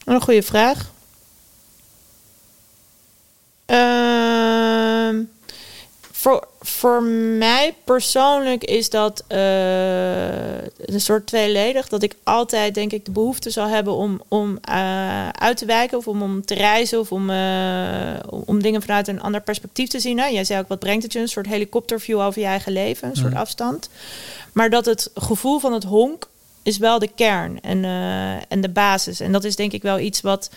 Speaker 2: Een goede vraag. Ehm, voor, voor mij persoonlijk is dat eh, een soort tweeledig. Dat ik altijd, denk ik, de behoefte zal hebben om, om eh, uit te wijken. Of om, om te reizen. Of om, eh, om dingen vanuit een ander perspectief te zien. Hè? Jij zei ook, wat brengt het je? Een soort helikopterview over je eigen leven. Een soort afstand. Maar dat het gevoel van het honk is wel de kern en, en de basis. En dat is denk ik wel iets wat,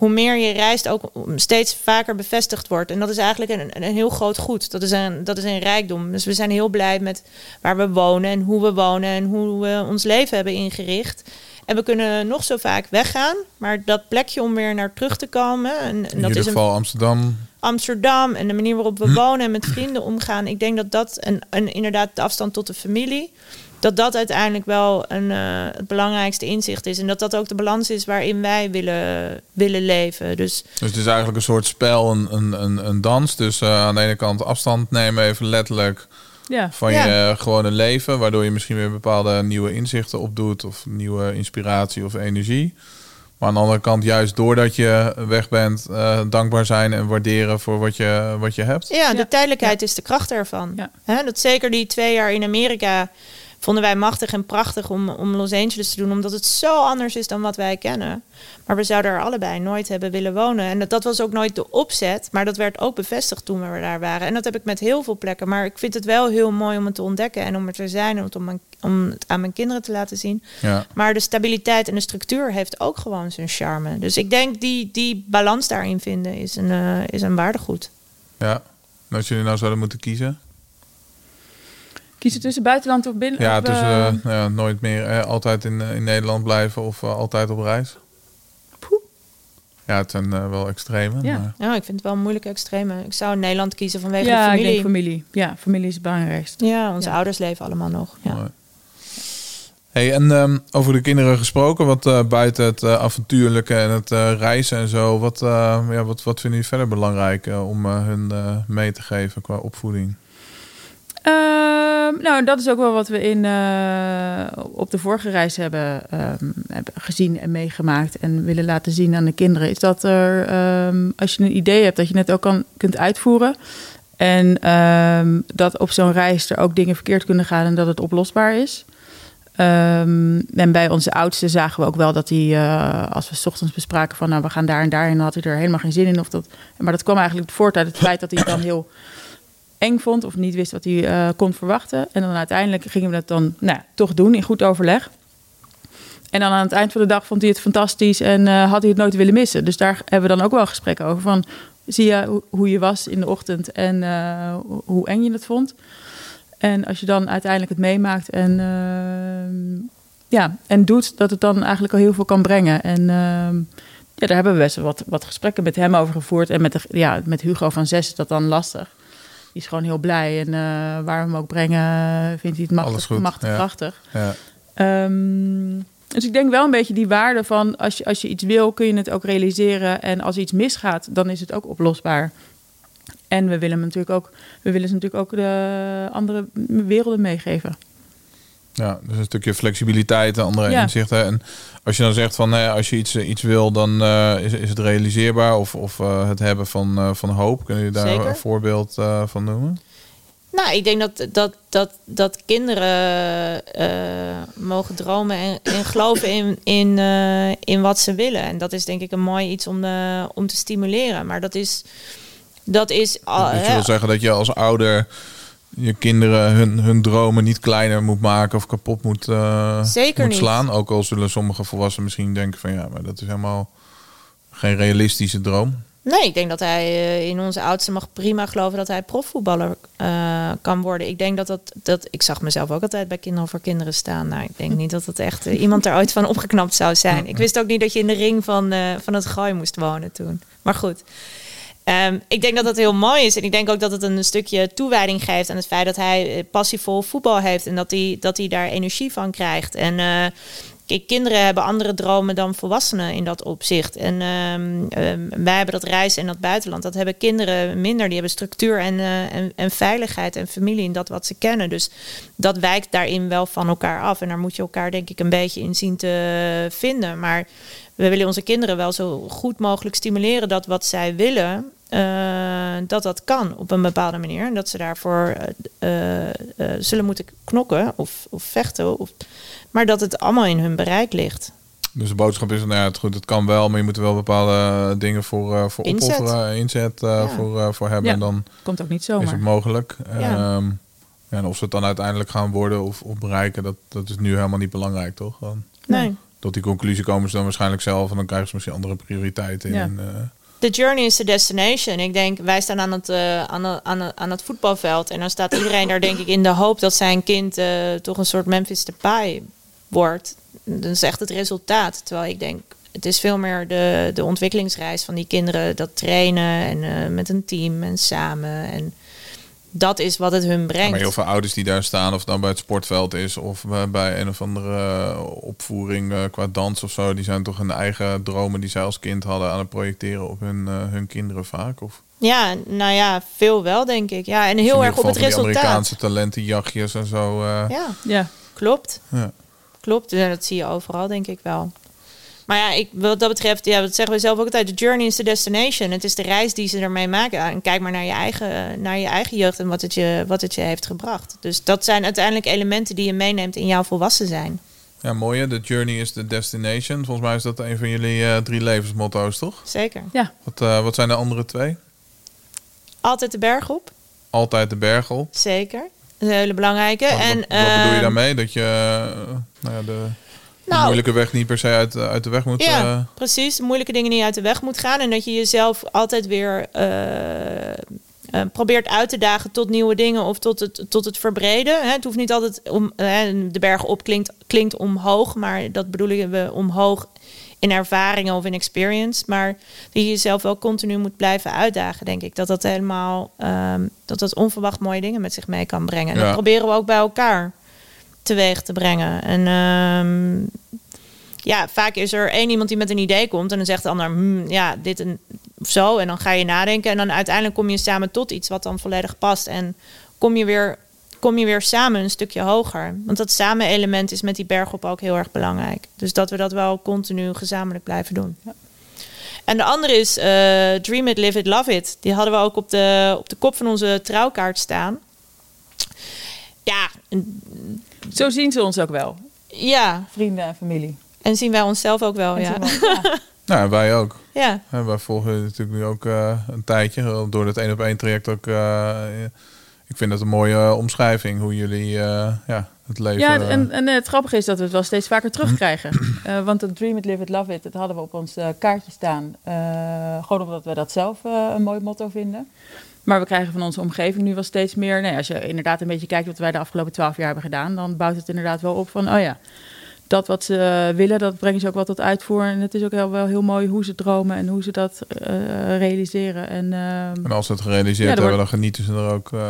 Speaker 2: hoe meer je reist, ook steeds vaker bevestigd wordt. En dat is eigenlijk een, een heel groot goed. Dat is een, dat is een rijkdom. Dus we zijn heel blij met waar we wonen en hoe we wonen en hoe we ons leven hebben ingericht. En we kunnen nog zo vaak weggaan, maar dat plekje om weer naar terug te komen. En, en
Speaker 1: In
Speaker 2: dat
Speaker 1: ieder
Speaker 2: is een
Speaker 1: geval Amsterdam.
Speaker 2: Amsterdam en de manier waarop we wonen en met vrienden omgaan. Ik denk dat dat en, en inderdaad de afstand tot de familie. Dat dat uiteindelijk wel een, eh, het belangrijkste inzicht is. En dat dat ook de balans is waarin wij willen, willen leven. Dus
Speaker 1: Dus het is eigenlijk een soort spel, een, een, een, een dans. Dus eh, aan de ene kant afstand nemen, even letterlijk
Speaker 3: Ja.
Speaker 1: van
Speaker 2: Ja.
Speaker 1: je gewone leven. Waardoor je misschien weer bepaalde nieuwe inzichten opdoet. Of nieuwe inspiratie of energie. Maar aan de andere kant, juist doordat je weg bent, eh, dankbaar zijn en waarderen voor wat je, wat je hebt.
Speaker 2: ja, de
Speaker 3: Ja.
Speaker 2: tijdelijkheid is de kracht ervan.
Speaker 3: Ja.
Speaker 2: Hè, dat zeker die twee jaar in Amerika vonden wij machtig en prachtig om, om Los Angeles te doen. Omdat het zo anders is dan wat wij kennen. Maar we zouden er allebei nooit hebben willen wonen. En dat, dat was ook nooit de opzet. Maar dat werd ook bevestigd toen we daar waren. En dat heb ik met heel veel plekken. Maar ik vind het wel heel mooi om het te ontdekken. En om er te zijn. En om, mijn- om het aan mijn kinderen te laten zien.
Speaker 1: Ja.
Speaker 2: Maar de stabiliteit en de structuur heeft ook gewoon zijn charme. Dus ik denk die, die balans daarin vinden is een, eh, is een waardegoed.
Speaker 1: ja. En als jullie nou zouden moeten kiezen.
Speaker 3: Kiezen tussen buitenland of binnen?
Speaker 1: Ja, dus ja, nooit meer eh, altijd in, eh, in Nederland blijven of altijd op reis.
Speaker 3: Poeh.
Speaker 1: Ja, het zijn wel extreme.
Speaker 3: Ja.
Speaker 1: Maar,
Speaker 2: Ja, ik vind het wel een moeilijke extreme. Ik zou Nederland kiezen vanwege
Speaker 3: ja,
Speaker 2: de
Speaker 3: ik
Speaker 2: familie.
Speaker 3: denk familie. Ja, familie is het belangrijkste.
Speaker 2: Ja, onze
Speaker 3: Ja.
Speaker 2: ouders leven allemaal nog. Ja.
Speaker 1: mooi. Hey, en ehm, over de kinderen gesproken, wat eh, buiten het avontuurlijke en het eh, reizen en zo, wat, eh, ja, wat, wat vinden jullie verder belangrijk om hun eh, mee te geven qua opvoeding?
Speaker 3: Ehm, nou, dat is ook wel wat we in, eh, op de vorige reis hebben, ehm, hebben gezien en meegemaakt en willen laten zien aan de kinderen. Is dat er, ehm, als je een idee hebt, dat je het ook kan, kunt uitvoeren. En dat op zo'n reis er ook dingen verkeerd kunnen gaan en dat het oplosbaar is. En bij onze oudste zagen we ook wel dat hij, eh, als we 's ochtends bespraken van nou we gaan daar en daar, en dan had hij er helemaal geen zin in. Of dat, maar dat kwam eigenlijk voort uit het feit dat hij dan heel eng vond of niet wist wat hij eh, kon verwachten. En dan uiteindelijk gingen we dat dan nou, toch doen in goed overleg. En dan aan het eind van de dag vond hij het fantastisch en eh, had hij het nooit willen missen. Dus daar hebben we dan ook wel gesprekken over. Van, zie je hoe- je was in de ochtend en eh, hoe- eng je het vond? En als je dan uiteindelijk het meemaakt en, ja, en doet, dat het dan eigenlijk al heel veel kan brengen. En ehm, ja, daar hebben we best wat, wat gesprekken met hem over gevoerd. En met, de, ja, met Hugo van Zes is dat dan lastig. Die is gewoon heel blij. En eh, waar we hem ook brengen, vindt hij het
Speaker 1: Alles
Speaker 3: machtig,
Speaker 1: goed,
Speaker 3: machtig
Speaker 1: ja.
Speaker 3: prachtig.
Speaker 1: Ja.
Speaker 3: Ehm, dus ik denk wel een beetje die waarde van als je, als je iets wil, kun je het ook realiseren. En als iets misgaat, dan is het ook oplosbaar. En we willen hem natuurlijk ook, we willen ze natuurlijk ook de andere werelden meegeven.
Speaker 1: Ja, dus een stukje flexibiliteit, andere
Speaker 3: Ja.
Speaker 1: inzichten. En als je dan zegt van nee, als je iets, eh, iets wil, dan eh, is, is het realiseerbaar of, of eh, het hebben van, van hoop. Kun je daar
Speaker 2: Zeker.
Speaker 1: een voorbeeld van noemen?
Speaker 2: Nou, ik denk dat, dat, dat, dat kinderen mogen dromen en, en geloven in, in, in wat ze willen. En dat is denk ik een mooi iets om, om te stimuleren. Maar dat is. Dat is
Speaker 1: je
Speaker 2: hè,
Speaker 1: wil zeggen dat je als ouder je kinderen hun, hun dromen niet kleiner moet maken of kapot moet, eh,
Speaker 2: Zeker
Speaker 1: moet
Speaker 2: niet.
Speaker 1: slaan. Ook al zullen sommige volwassenen misschien denken van ja, maar dat is helemaal geen realistische droom.
Speaker 2: Nee, ik denk dat hij eh, in onze oudste mag prima geloven dat hij profvoetballer eh, kan worden. Ik denk dat dat, dat. Ik zag mezelf ook altijd bij Kinderen voor Kinderen staan. Nou, ik denk niet dat het echt iemand er ooit van opgeknapt zou zijn. Ik wist ook niet dat je in de ring van, van het gooi moest wonen toen. Maar goed. Ehm, ik denk dat dat heel mooi is. En ik denk ook dat het een stukje toewijding geeft aan het feit dat hij eh, passievol voetbal heeft. En dat hij, dat hij daar energie van krijgt. En eh, kijk, kinderen hebben andere dromen dan volwassenen in dat opzicht. En ehm, ehm, wij hebben dat reizen in dat buitenland. Dat hebben kinderen minder. Die hebben structuur en, eh, en, en veiligheid en familie in dat wat ze kennen. Dus dat wijkt daarin wel van elkaar af. En daar moet je elkaar denk ik een beetje in zien te vinden. Maar we willen onze kinderen wel zo goed mogelijk stimuleren dat wat zij willen, eh, dat dat kan op een bepaalde manier. En dat ze daarvoor eh, eh, eh, zullen moeten knokken of, of vechten. Of, maar dat het allemaal in hun bereik ligt.
Speaker 1: Dus de boodschap is, nou ja, het, goed, het kan wel, maar je moet er wel bepaalde dingen voor, eh, voor
Speaker 2: Inzet.
Speaker 1: opofferen, inzet eh,
Speaker 2: Ja.
Speaker 1: voor, eh, voor hebben.
Speaker 3: Ja.
Speaker 1: En dan
Speaker 3: Komt ook niet
Speaker 1: is
Speaker 3: zomaar.
Speaker 1: het mogelijk.
Speaker 2: Ja.
Speaker 1: Ehm, ja, en of ze het dan uiteindelijk gaan worden of, of bereiken, dat, dat is nu helemaal niet belangrijk, toch? Gewoon,
Speaker 2: Nee.
Speaker 1: tot die conclusie komen ze dan waarschijnlijk zelf en dan krijgen ze misschien andere prioriteiten in.
Speaker 2: The journey is the destination. Ik denk, wij staan aan het, eh, aan, aan, aan het voetbalveld. En dan staat iedereen daar denk ik in de hoop dat zijn kind eh, toch een soort Memphis Depay wordt. Dat is echt het resultaat. Terwijl ik denk, het is veel meer de, de ontwikkelingsreis van die kinderen. Dat trainen en eh, met een team en samen. En dat is wat het hun
Speaker 1: Ja,
Speaker 2: brengt.
Speaker 1: maar heel veel ouders die daar staan, of het dan bij het sportveld is of bij- een of andere eh, opvoering eh, qua dans of zo, die zijn toch hun eigen dromen die zij als kind hadden aan het projecteren op hun, eh, hun kinderen vaak. Of
Speaker 2: Ja, nou ja, veel wel denk ik. Ja, en heel erg op het resultaat.
Speaker 1: Amerikaanse talentenjachtjes en zo. eh,
Speaker 2: Ja,
Speaker 3: Ja,
Speaker 2: klopt.
Speaker 1: ja.
Speaker 2: Klopt, ja, dat zie je overal, denk ik wel. Maar ja, ik, wat dat betreft, ja, dat zeggen we zelf ook altijd: de journey is the destination. Het is de reis die ze ermee maken. En kijk maar naar je eigen, naar je eigen jeugd en wat het, je, wat het je heeft gebracht. Dus dat zijn uiteindelijk elementen die je meeneemt in jouw volwassen zijn.
Speaker 1: Ja, mooi hè. The journey is the destination. Volgens mij is dat een van jullie eh, drie levensmotto's, toch?
Speaker 2: Zeker.
Speaker 3: ja.
Speaker 1: Wat, eh, wat zijn de andere twee?
Speaker 2: Altijd de berg op,
Speaker 1: Altijd de berg op.
Speaker 2: zeker. Dat is een hele belangrijke.
Speaker 1: Wat,
Speaker 2: en,
Speaker 1: wat, wat bedoel je
Speaker 2: ehm,
Speaker 1: daarmee? Dat je eh, nou ja, de
Speaker 2: Nou,
Speaker 1: moeilijke weg niet per se uit, uit de weg moet...
Speaker 2: Ja,
Speaker 1: eh,
Speaker 2: precies. Moeilijke dingen niet uit de weg moet gaan. En dat je jezelf altijd weer eh, eh, probeert uit te dagen tot nieuwe dingen of tot het, tot het verbreden. Hè, het hoeft niet altijd om de berg op klinkt, klinkt omhoog, maar dat bedoelen we omhoog in ervaringen of in experience. Maar dat je jezelf wel continu moet blijven uitdagen, denk ik. Dat dat helemaal ehm, dat dat onverwacht mooie dingen met zich mee kan brengen. En
Speaker 1: Ja.
Speaker 2: dat proberen we ook bij elkaar teweeg te brengen. En ehm, ja, vaak is er één iemand die met een idee komt en dan zegt de ander, hmm, ja, dit en of zo. En dan ga je nadenken en dan uiteindelijk kom je samen tot iets wat dan volledig past. En kom je weer, kom je weer samen een stukje hoger. Want dat samen element is met die bergop ook heel erg belangrijk. Dus dat we dat wel continu gezamenlijk blijven doen. En de andere is eh, Dream It, Live It, Love It. Die hadden we ook op de, op de kop van onze trouwkaart staan. Ja,
Speaker 3: Zo zien ze ons ook wel.
Speaker 2: Ja,
Speaker 3: vrienden en familie.
Speaker 2: en zien wij onszelf ook wel,
Speaker 3: En ja.
Speaker 1: Nou, wij ook.
Speaker 2: Ja,
Speaker 1: Hè, wij volgen jullie natuurlijk nu ook eh, een tijdje. Door het één op één traject ook. eh, ik vind dat een mooie eh, omschrijving. Hoe jullie eh, ja, het leven...
Speaker 3: Ja, en, en het grappige is dat we het wel steeds vaker terugkrijgen. Eh, want dat Dream It, Live It, Love It, dat hadden we op ons eh, kaartje staan. Eh, gewoon omdat we dat zelf een mooi motto vinden. Maar we krijgen van onze omgeving nu wel steeds meer... Nee, als je inderdaad een beetje kijkt wat wij de afgelopen twaalf jaar hebben gedaan... dan bouwt het inderdaad wel op van, oh ja... Dat wat ze willen, dat brengen ze ook wel tot uitvoer. En het is ook heel, wel heel mooi hoe ze dromen en hoe ze dat eh, realiseren. En ehm,
Speaker 1: En als ze het gerealiseerd
Speaker 3: Ja, er
Speaker 1: hebben,
Speaker 3: wordt-
Speaker 1: dan genieten ze er ook, eh,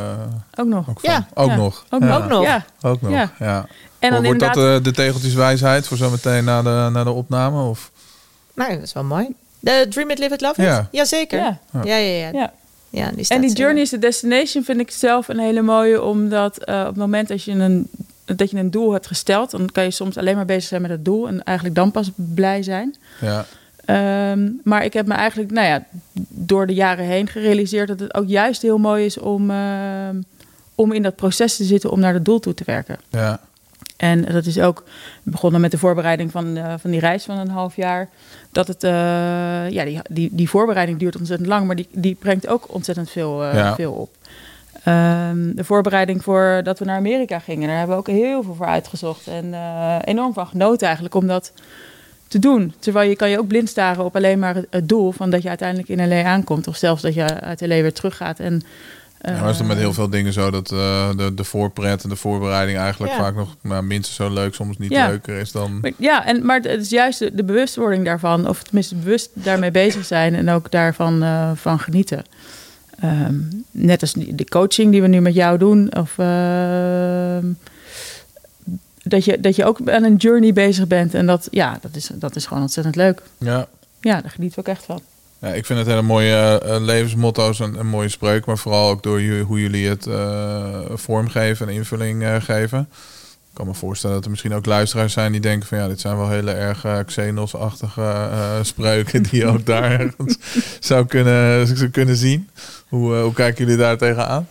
Speaker 3: ook nog.
Speaker 1: ook van.
Speaker 2: Ja,
Speaker 1: ook
Speaker 3: ja.
Speaker 1: nog.
Speaker 3: Ook,
Speaker 1: ja.
Speaker 3: ook nog. Ja.
Speaker 1: Ook nog, ja.
Speaker 3: Ja. En dan
Speaker 1: Wordt
Speaker 3: inderdaad...
Speaker 1: dat eh, de tegeltjeswijsheid voor zometeen na de, na de opname? Of?
Speaker 2: nou, dat is wel mooi. De Dream It, Live It, Love It?
Speaker 1: Ja.
Speaker 2: Jazeker.
Speaker 3: Ja.
Speaker 2: Ja, ja, ja. Ja. Die
Speaker 3: En die journey is the destination vind ik zelf een hele mooie, omdat eh, op het moment dat je, een, dat je een doel hebt gesteld, dan kan je soms alleen maar bezig zijn met het doel en eigenlijk dan pas blij zijn.
Speaker 1: Ja.
Speaker 3: Ehm, maar ik heb me eigenlijk, nou ja, door de jaren heen gerealiseerd dat het ook juist heel mooi is om, ehm, om in dat proces te zitten om naar het doel toe te werken.
Speaker 1: Ja.
Speaker 3: En dat is ook begonnen met de voorbereiding van, eh, van die reis van een half jaar. Dat het, eh, ja, die, die, die voorbereiding duurt ontzettend lang, maar die, die brengt ook ontzettend veel, eh,
Speaker 1: Ja.
Speaker 3: veel op. Ehm, de voorbereiding voor dat we naar Amerika gingen, daar hebben we ook heel veel voor uitgezocht. En enorm van genoten eigenlijk om dat te doen. Terwijl je kan je ook blind staren op alleen maar het, het doel van dat je uiteindelijk in LA aankomt. Of zelfs dat je uit LA weer teruggaat. En,
Speaker 1: Ja, maar is het met
Speaker 3: eh,
Speaker 1: heel veel dingen zo dat eh, de, de voorpret en de voorbereiding eigenlijk
Speaker 2: Ja.
Speaker 1: vaak nog maar minstens zo leuk, soms niet
Speaker 3: Ja.
Speaker 1: leuker is dan.
Speaker 3: Ja, en, maar het is juist de, de bewustwording daarvan, of tenminste bewust daarmee bezig zijn en ook daarvan eh, van genieten. Ehm, net als de coaching die we nu met jou doen, of ehm, dat, je, dat je ook aan een journey bezig bent. En dat, ja, dat is, dat is gewoon ontzettend leuk.
Speaker 1: Ja.
Speaker 3: Ja, daar genieten we ook echt van.
Speaker 1: Ja, ik vind het hele mooie eh, levensmotto's en een mooie spreuk, maar vooral ook door hoe jullie het eh, vormgeven en invulling eh, geven. Ik kan me voorstellen dat er misschien ook luisteraars zijn die denken van ja, dit zijn wel hele erg eh, Xenos-achtige spreuken die je ook daar zou kunnen, zou kunnen zien. Hoe, hoe kijken jullie daar tegenaan?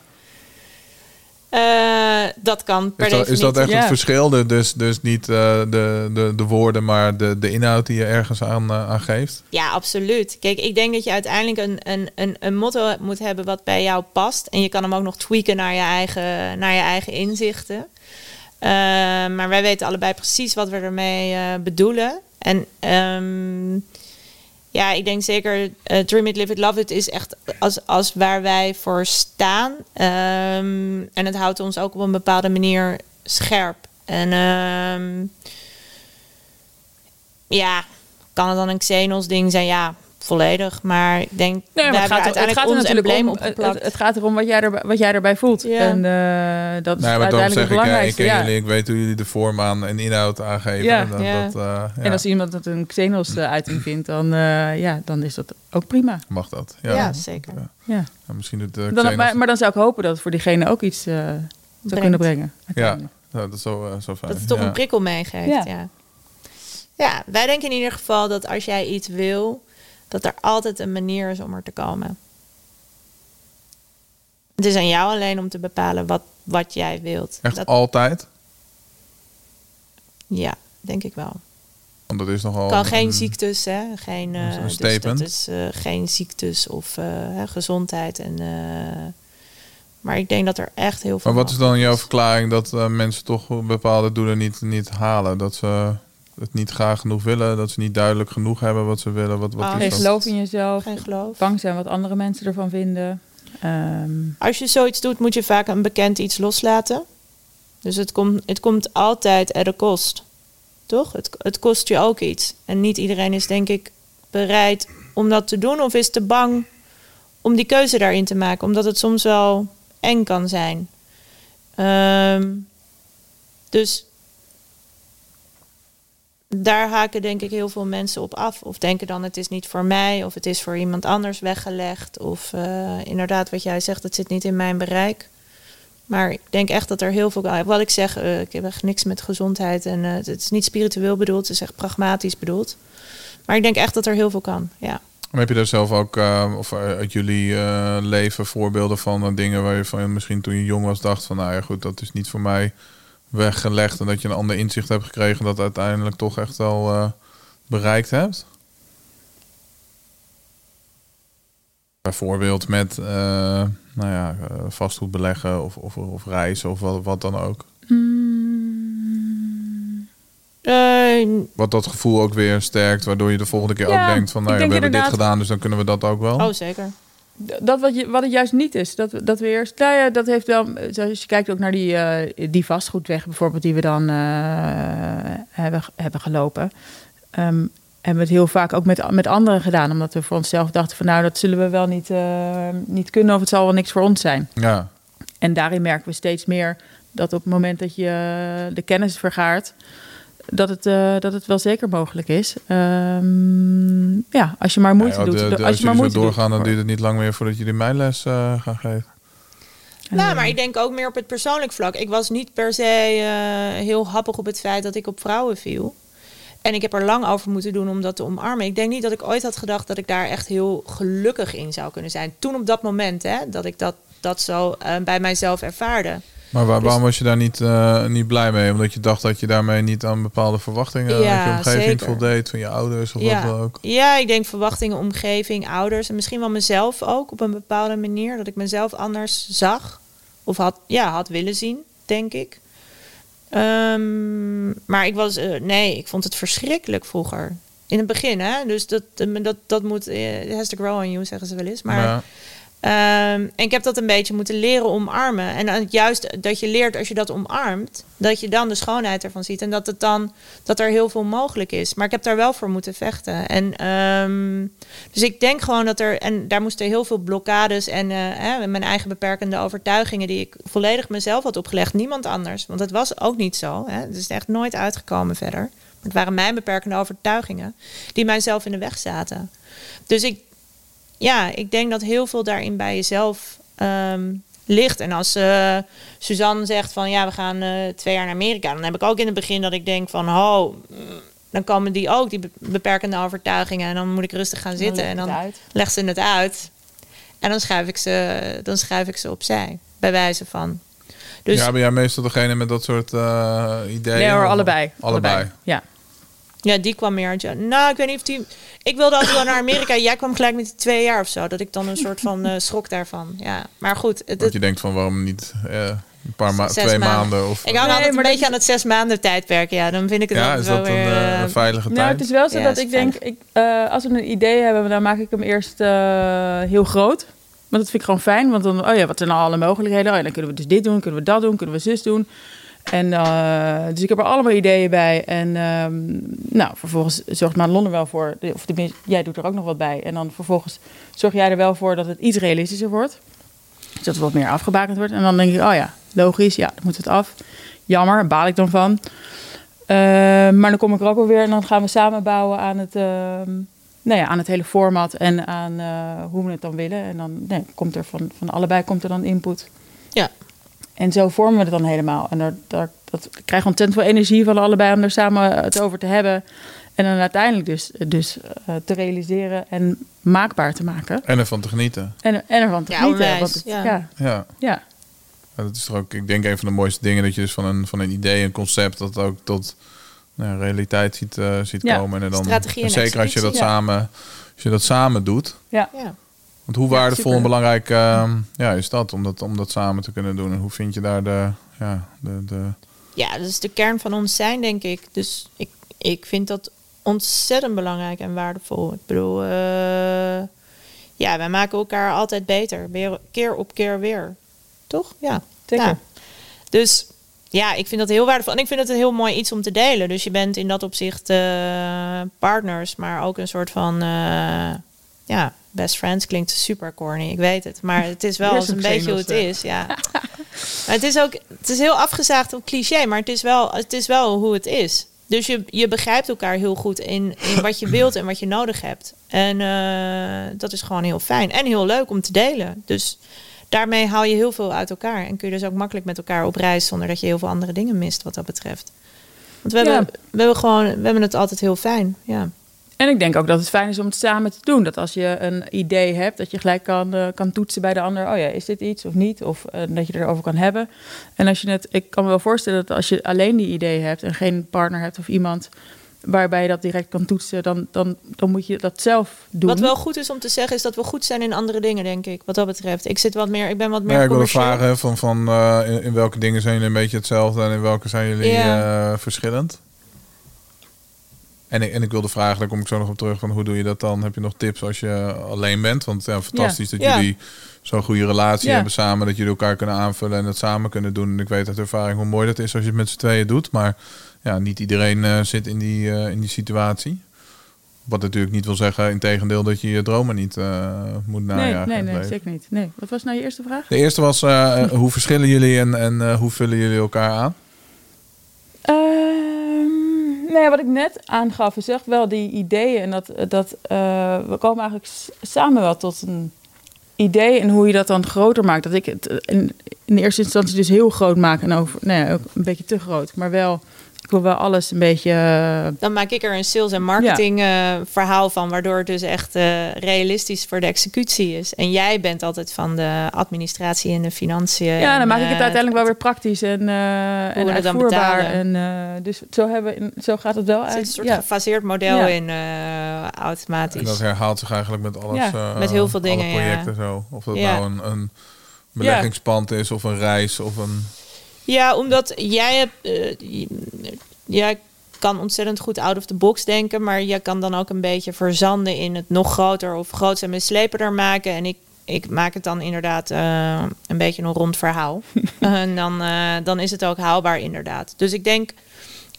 Speaker 2: Eh, dat kan per
Speaker 1: Is dat, is dat echt
Speaker 3: Ja.
Speaker 1: het verschil? De- Dus, dus niet eh, de, de, de woorden, maar de, de inhoud die je ergens aan, eh, aan geeft?
Speaker 2: Ja, absoluut. Kijk, ik denk dat je uiteindelijk een, een, een, een motto moet hebben wat bij jou past. En je kan hem ook nog tweaken naar je eigen, naar je eigen inzichten. Eh, maar wij weten allebei precies wat we ermee eh, bedoelen. En ehm, ja, ik denk zeker eh, Dream It, Live It, Love It is echt als, als waar wij voor staan. Ehm, en het houdt ons ook op een bepaalde manier scherp. En ehm, ja, kan het dan een Xenos ding zijn? Ja, volledig. Maar ik denk,
Speaker 3: Nee, maar het gaat, er- het gaat er
Speaker 2: ons embleem
Speaker 3: om. Het, het- het gaat erom wat jij, erbij, wat jij erbij voelt.
Speaker 2: Ja.
Speaker 3: En eh, dat is
Speaker 1: Nee,
Speaker 3: uiteindelijk
Speaker 1: zeg
Speaker 3: het
Speaker 1: ik, ja, ik
Speaker 3: belangrijkste.
Speaker 1: jullie, ik weet hoe jullie de vorm aan en inhoud aangeven.
Speaker 3: Ja.
Speaker 1: En, dat,
Speaker 2: Ja.
Speaker 1: dat, eh, ja,
Speaker 3: En als iemand dat een Xenos-uiting vindt, dan, eh, ja, dan is dat ook prima.
Speaker 1: mag dat.
Speaker 2: ja.
Speaker 1: Ja.
Speaker 2: zeker.
Speaker 1: Ja.
Speaker 3: Ja.
Speaker 1: Ja, misschien het uh,
Speaker 3: Dan, maar, maar dan zou ik hopen dat het voor diegene ook iets eh, zou
Speaker 2: Brengt.
Speaker 3: kunnen brengen.
Speaker 1: Ja,
Speaker 3: uiteindelijk.
Speaker 1: dat is zo, eh, zo fijn.
Speaker 2: Dat het toch
Speaker 1: ja.
Speaker 2: een prikkel meegeeft.
Speaker 3: Ja.
Speaker 2: Ja. Ja. wij denken in ieder geval dat als jij iets wil, dat er altijd een manier is om er te komen. Het is aan jou alleen om te bepalen wat, wat jij wilt.
Speaker 1: Echt
Speaker 2: Dat,
Speaker 1: altijd?
Speaker 2: ja, denk ik wel.
Speaker 1: Want dat is nogal...
Speaker 2: kan geen
Speaker 1: een-
Speaker 2: ziektes, hè? Geen,
Speaker 1: een
Speaker 2: dus dat is eh, geen ziektes of eh, gezondheid. En, maar ik denk dat er echt heel veel.
Speaker 1: Maar wat is dan jouw verklaring dat mensen toch bepaalde doelen niet, niet halen? Dat ze het niet graag genoeg willen, dat ze niet duidelijk genoeg hebben wat ze willen? Wat, wat
Speaker 2: Ah,
Speaker 1: is
Speaker 3: Geen
Speaker 1: dat?
Speaker 3: geloof in jezelf,
Speaker 2: Geen geloof.
Speaker 3: bang zijn wat andere mensen ervan vinden. Ehm,
Speaker 2: Als je zoiets doet, moet je vaak een bekend iets loslaten. Dus het komt, het komt altijd at a kost. Toch? Het, het kost je ook iets. En niet iedereen is, denk ik, bereid om dat te doen. Of is te bang om die keuze daarin te maken. Omdat het soms wel eng kan zijn. Ehm, dus daar haken denk ik heel veel mensen op af. Of denken dan het is niet voor mij. Of het is voor iemand anders weggelegd. Of eh, inderdaad wat jij zegt, het zit niet in mijn bereik. Maar ik denk echt dat er heel veel... Wat ik zeg, eh, ik heb echt niks met gezondheid. En eh, het is niet spiritueel bedoeld. Het is echt pragmatisch bedoeld. Maar ik denk echt dat er heel veel kan, ja.
Speaker 1: Maar heb je daar zelf ook, eh, of uit jullie eh, leven, voorbeelden van eh, dingen waar je van misschien toen je jong was dacht van, nou ja goed, dat is niet voor mij. Weggelegd en dat je een ander inzicht hebt gekregen dat uiteindelijk toch echt wel eh, bereikt hebt? Bijvoorbeeld met eh, nou ja, eh, vastgoed beleggen of, of, of reizen of wat, wat dan ook.
Speaker 2: Eh,
Speaker 1: Wat dat gevoel ook weer sterkt, waardoor je de volgende keer
Speaker 3: Ja,
Speaker 1: ook denkt van, nou ja, we hebben dit gedaan, dus dan kunnen we dat ook wel.
Speaker 2: oh, zeker.
Speaker 3: Dat wat, je, wat het juist niet is. Dat, dat we eerst. Nou ja, dat heeft wel. Zoals je kijkt ook naar die, eh, die vastgoedweg bijvoorbeeld, die we dan eh, hebben, hebben gelopen. Ehm, hebben we het heel vaak ook met, met anderen gedaan. Omdat we voor onszelf dachten van nou, dat zullen we wel niet, eh, niet kunnen of het zal wel niks voor ons zijn.
Speaker 1: Ja,
Speaker 3: En daarin merken we steeds meer dat op het moment dat je de kennis vergaart, dat het, eh, dat het wel zeker mogelijk is. Ehm, ja, als je maar moeite
Speaker 1: Ja,
Speaker 3: doet.
Speaker 1: de- de-
Speaker 3: als,
Speaker 1: als
Speaker 3: je maar
Speaker 1: jullie zo
Speaker 3: moeite
Speaker 1: doorgaan, dan
Speaker 3: doet.
Speaker 1: duurt het niet lang meer voordat jullie mijn les eh gaan geven.
Speaker 2: Nou, maar ik denk ook meer op het persoonlijk vlak. Ik was niet per se eh, heel happig op het feit dat ik op vrouwen viel. En ik heb er lang over moeten doen om dat te omarmen. Ik denk niet dat ik ooit had gedacht dat ik daar echt heel gelukkig in zou kunnen zijn. Toen op dat moment, hè, dat ik dat, dat zo eh, bij mijzelf ervaarde.
Speaker 1: Maar waar-
Speaker 2: Dus-
Speaker 1: waarom was je daar niet, eh, niet blij mee? Omdat je dacht dat je daarmee niet aan bepaalde verwachtingen
Speaker 2: Ja,
Speaker 1: uit je omgeving
Speaker 2: zeker.
Speaker 1: voldeed, van je ouders of wat
Speaker 2: Ja.
Speaker 1: dan ook.
Speaker 2: Ja, ik denk verwachtingen, omgeving, ouders en misschien wel mezelf ook op een bepaalde manier. Dat ik mezelf anders zag of had, ja, had willen zien, denk ik. Ehm, maar ik was, eh, nee, ik vond het verschrikkelijk vroeger. In het begin, hè? Dus dat, dat, dat moet, eh, has to grow on you, zeggen ze wel eens. Maar
Speaker 1: Ja.
Speaker 2: Ehm, en ik heb dat een beetje moeten leren omarmen. En juist dat je leert als je dat omarmt, dat je dan de schoonheid ervan ziet. En dat, het dan, dat er heel veel mogelijk is. Maar ik heb daar wel voor moeten vechten. En, ehm, dus ik denk gewoon dat er, en daar moesten heel veel blokkades en eh, mijn eigen beperkende overtuigingen, die ik volledig mezelf had opgelegd, niemand anders. Want het was ook niet zo. Hè. Het is echt nooit uitgekomen verder. Het waren mijn beperkende overtuigingen die mijzelf in de weg zaten. Dus ik ja, ik denk dat heel veel daarin bij jezelf ehm, ligt. En als eh, Suzanne zegt van ja, we gaan eh, twee jaar naar Amerika, dan heb ik ook in het begin dat ik denk van oh, mm, dan komen die ook, die be- beperkende overtuigingen. En dan moet ik rustig gaan zitten en
Speaker 3: leg
Speaker 2: dan
Speaker 3: uit.
Speaker 2: legt ze het uit. En dan schrijf ik ze, dan schrijf ik ze opzij, bij wijze van. Dus
Speaker 1: ja, ben jij meestal degene met dat soort eh, ideeën?
Speaker 3: Nee hoor,
Speaker 1: Of-
Speaker 3: allebei.
Speaker 1: Allebei.
Speaker 3: Ja.
Speaker 2: Ja, die kwam meer uit. Nou, ik weet niet of die. Ik wilde altijd wel naar Amerika. Jij kwam gelijk met die twee jaar of zo. Dat ik dan een soort van eh, schrok daarvan. Ja, maar goed. Het,
Speaker 1: Dat je denkt van waarom niet eh, een paar ma
Speaker 2: Zes
Speaker 1: twee
Speaker 2: maanden.
Speaker 1: maanden of
Speaker 2: ik hou
Speaker 3: Nee,
Speaker 2: altijd een beetje aan het zes maanden tijdperk. Ja, dan vind ik het
Speaker 1: ja, is
Speaker 2: wel
Speaker 1: dat
Speaker 2: weer.
Speaker 1: eh, een veilige
Speaker 3: Nou, het
Speaker 1: tijd?
Speaker 3: is wel zo
Speaker 2: Ja,
Speaker 3: dat ik denk, ik, eh, als we een idee hebben, dan maak ik hem eerst eh, heel groot. Want dat vind ik gewoon fijn. Want dan, oh ja, wat zijn nou alle mogelijkheden? Oh ja, dan kunnen we dus dit doen, kunnen we dat doen, kunnen we zus doen. En, eh, dus ik heb er allemaal ideeën bij. En ehm, nou, vervolgens zorgt Madelon er wel voor. Of jij doet er ook nog wat bij. En dan vervolgens zorg jij er wel voor dat het iets realistischer wordt. Dus dat het wat meer afgebakend wordt. En dan denk ik, oh ja, logisch, ja, dan moet het af. Jammer, baal ik dan van. Eh, maar dan kom ik er ook wel weer en dan gaan we samen bouwen aan het, ehm, nou ja, aan het hele format en aan eh, hoe we het dan willen. En dan nee, komt er van, van allebei komt er dan input. En zo vormen we het dan helemaal. En daar, daar, dat ik krijg ontzettend veel energie van allebei om er samen het over te hebben. En dan uiteindelijk dus, dus eh, te realiseren en maakbaar te maken.
Speaker 1: En ervan te genieten.
Speaker 3: En, en ervan te
Speaker 2: Ja,
Speaker 3: genieten.
Speaker 2: onwijs,
Speaker 3: want het-
Speaker 2: ja.
Speaker 3: ja,
Speaker 1: Ja. dat is toch ook, ik denk, een van de mooiste dingen dat je dus van een, van een idee, een concept, dat ook tot nou, realiteit ziet, eh, ziet
Speaker 3: Ja,
Speaker 1: komen. En dan,
Speaker 2: strategie en
Speaker 1: zeker als je dat samen, als je dat samen doet.
Speaker 3: ja.
Speaker 1: Want hoe
Speaker 3: Ja,
Speaker 1: waardevol
Speaker 3: super.
Speaker 1: en belangrijk eh, ja, is dat om, dat om dat samen te kunnen doen? En hoe vind je daar de, ja, de, de
Speaker 2: ja, dat is de kern van ons zijn, denk ik. Dus ik, ik vind dat ontzettend belangrijk en waardevol. Ik bedoel, eh, ja, wij maken elkaar altijd beter. Weer, keer op keer weer. Toch? Ja.
Speaker 3: Zeker.
Speaker 2: Ja. Dus ja, ik vind dat heel waardevol. En ik vind het een heel mooi iets om te delen. Dus je bent in dat opzicht eh, partners, maar ook een soort van... ja, best friends klinkt super corny, ik weet het. Maar het is wel een beetje hoe het is, ja. Maar het is ook, het is heel afgezaagd op cliché, maar het is wel, het is wel hoe het is. Dus je, je begrijpt elkaar heel goed in, in wat je wilt en wat je nodig hebt. En eh, dat is gewoon heel fijn en heel leuk om te delen. Dus daarmee haal je heel veel uit elkaar. En kun je dus ook makkelijk met elkaar op reis zonder dat je heel veel andere dingen mist wat dat betreft. Want we hebben, we hebben gewoon, we hebben het altijd heel fijn. Ja.
Speaker 3: En ik denk ook dat het fijn is om het samen te doen. Dat als je een idee hebt, dat je gelijk kan, eh, kan toetsen bij de ander. Oh ja, is dit iets of niet? Of eh, dat je erover kan hebben. En als je het, ik kan me wel voorstellen dat als je alleen die idee hebt en geen partner hebt of iemand waarbij je dat direct kan toetsen, dan, dan, dan moet je dat zelf doen.
Speaker 2: Wat wel goed is om te zeggen, is dat we goed zijn in andere dingen, denk ik. Wat dat betreft. Ik zit wat meer, ik ben wat meer.
Speaker 1: Ja, ik
Speaker 2: commercieel.
Speaker 1: vragen van, van eh, in, in welke dingen zijn jullie een beetje hetzelfde en in welke zijn jullie
Speaker 2: Ja.
Speaker 1: eh, verschillend? En ik, en ik wilde vragen, daar kom ik zo nog op terug, van hoe doe je dat dan? Heb je nog tips als je alleen bent? Want ja, fantastisch dat
Speaker 2: Ja.
Speaker 1: jullie zo'n goede relatie hebben samen, dat jullie elkaar kunnen aanvullen en het samen kunnen doen. En ik weet uit ervaring hoe mooi dat is als je het met z'n tweeën doet, maar ja, niet iedereen eh, zit in die, eh, in die situatie. Wat natuurlijk niet wil zeggen, in tegendeel, dat je je dromen niet eh, moet
Speaker 3: nee,
Speaker 1: najagen.
Speaker 3: nee, nee,
Speaker 1: leven.
Speaker 3: zeker niet. Nee. Wat was nou je eerste vraag?
Speaker 1: De eerste was, hoe verschillen jullie en, en hoe vullen jullie elkaar aan?
Speaker 3: Nee, wat ik net aangaf is echt wel die ideeën. En dat, dat eh, we komen eigenlijk samen wel tot een idee en hoe je dat dan groter maakt. Dat ik het in, in eerste instantie dus heel groot maak en over, nou ja, ook een beetje te groot. Maar wel, ik wil wel alles een beetje. eh,
Speaker 2: Dan maak ik er een sales- en marketing eh, verhaal van, waardoor het dus echt eh, realistisch voor de executie is. En jij bent altijd van de administratie en de financiën.
Speaker 3: ja, dan
Speaker 2: en,
Speaker 3: maak ik het uiteindelijk wel weer praktisch en, eh en
Speaker 2: we het dan
Speaker 3: uitvoerbaar.
Speaker 2: betalen.
Speaker 3: En, eh, dus zo, hebben, zo gaat het wel
Speaker 2: Er zit een
Speaker 3: uit.
Speaker 2: soort
Speaker 3: Ja.
Speaker 2: gefaseerd model
Speaker 3: Ja.
Speaker 2: in eh, automatisch.
Speaker 1: En dat herhaalt zich eigenlijk met alles.
Speaker 3: Ja,
Speaker 1: eh,
Speaker 2: met heel veel dingen, ja.
Speaker 1: projecten zo. Of dat
Speaker 2: Ja.
Speaker 1: nou een, een beleggingspand is of een reis of een...
Speaker 2: Ja, omdat jij hebt. eh, jij kan ontzettend goed out of the box denken, maar jij kan dan ook een beetje verzanden in het nog groter of groots en mislepener maken. En ik, ik maak het dan inderdaad eh, een beetje een rond verhaal. en dan, eh, dan is het ook haalbaar, inderdaad. Dus ik denk.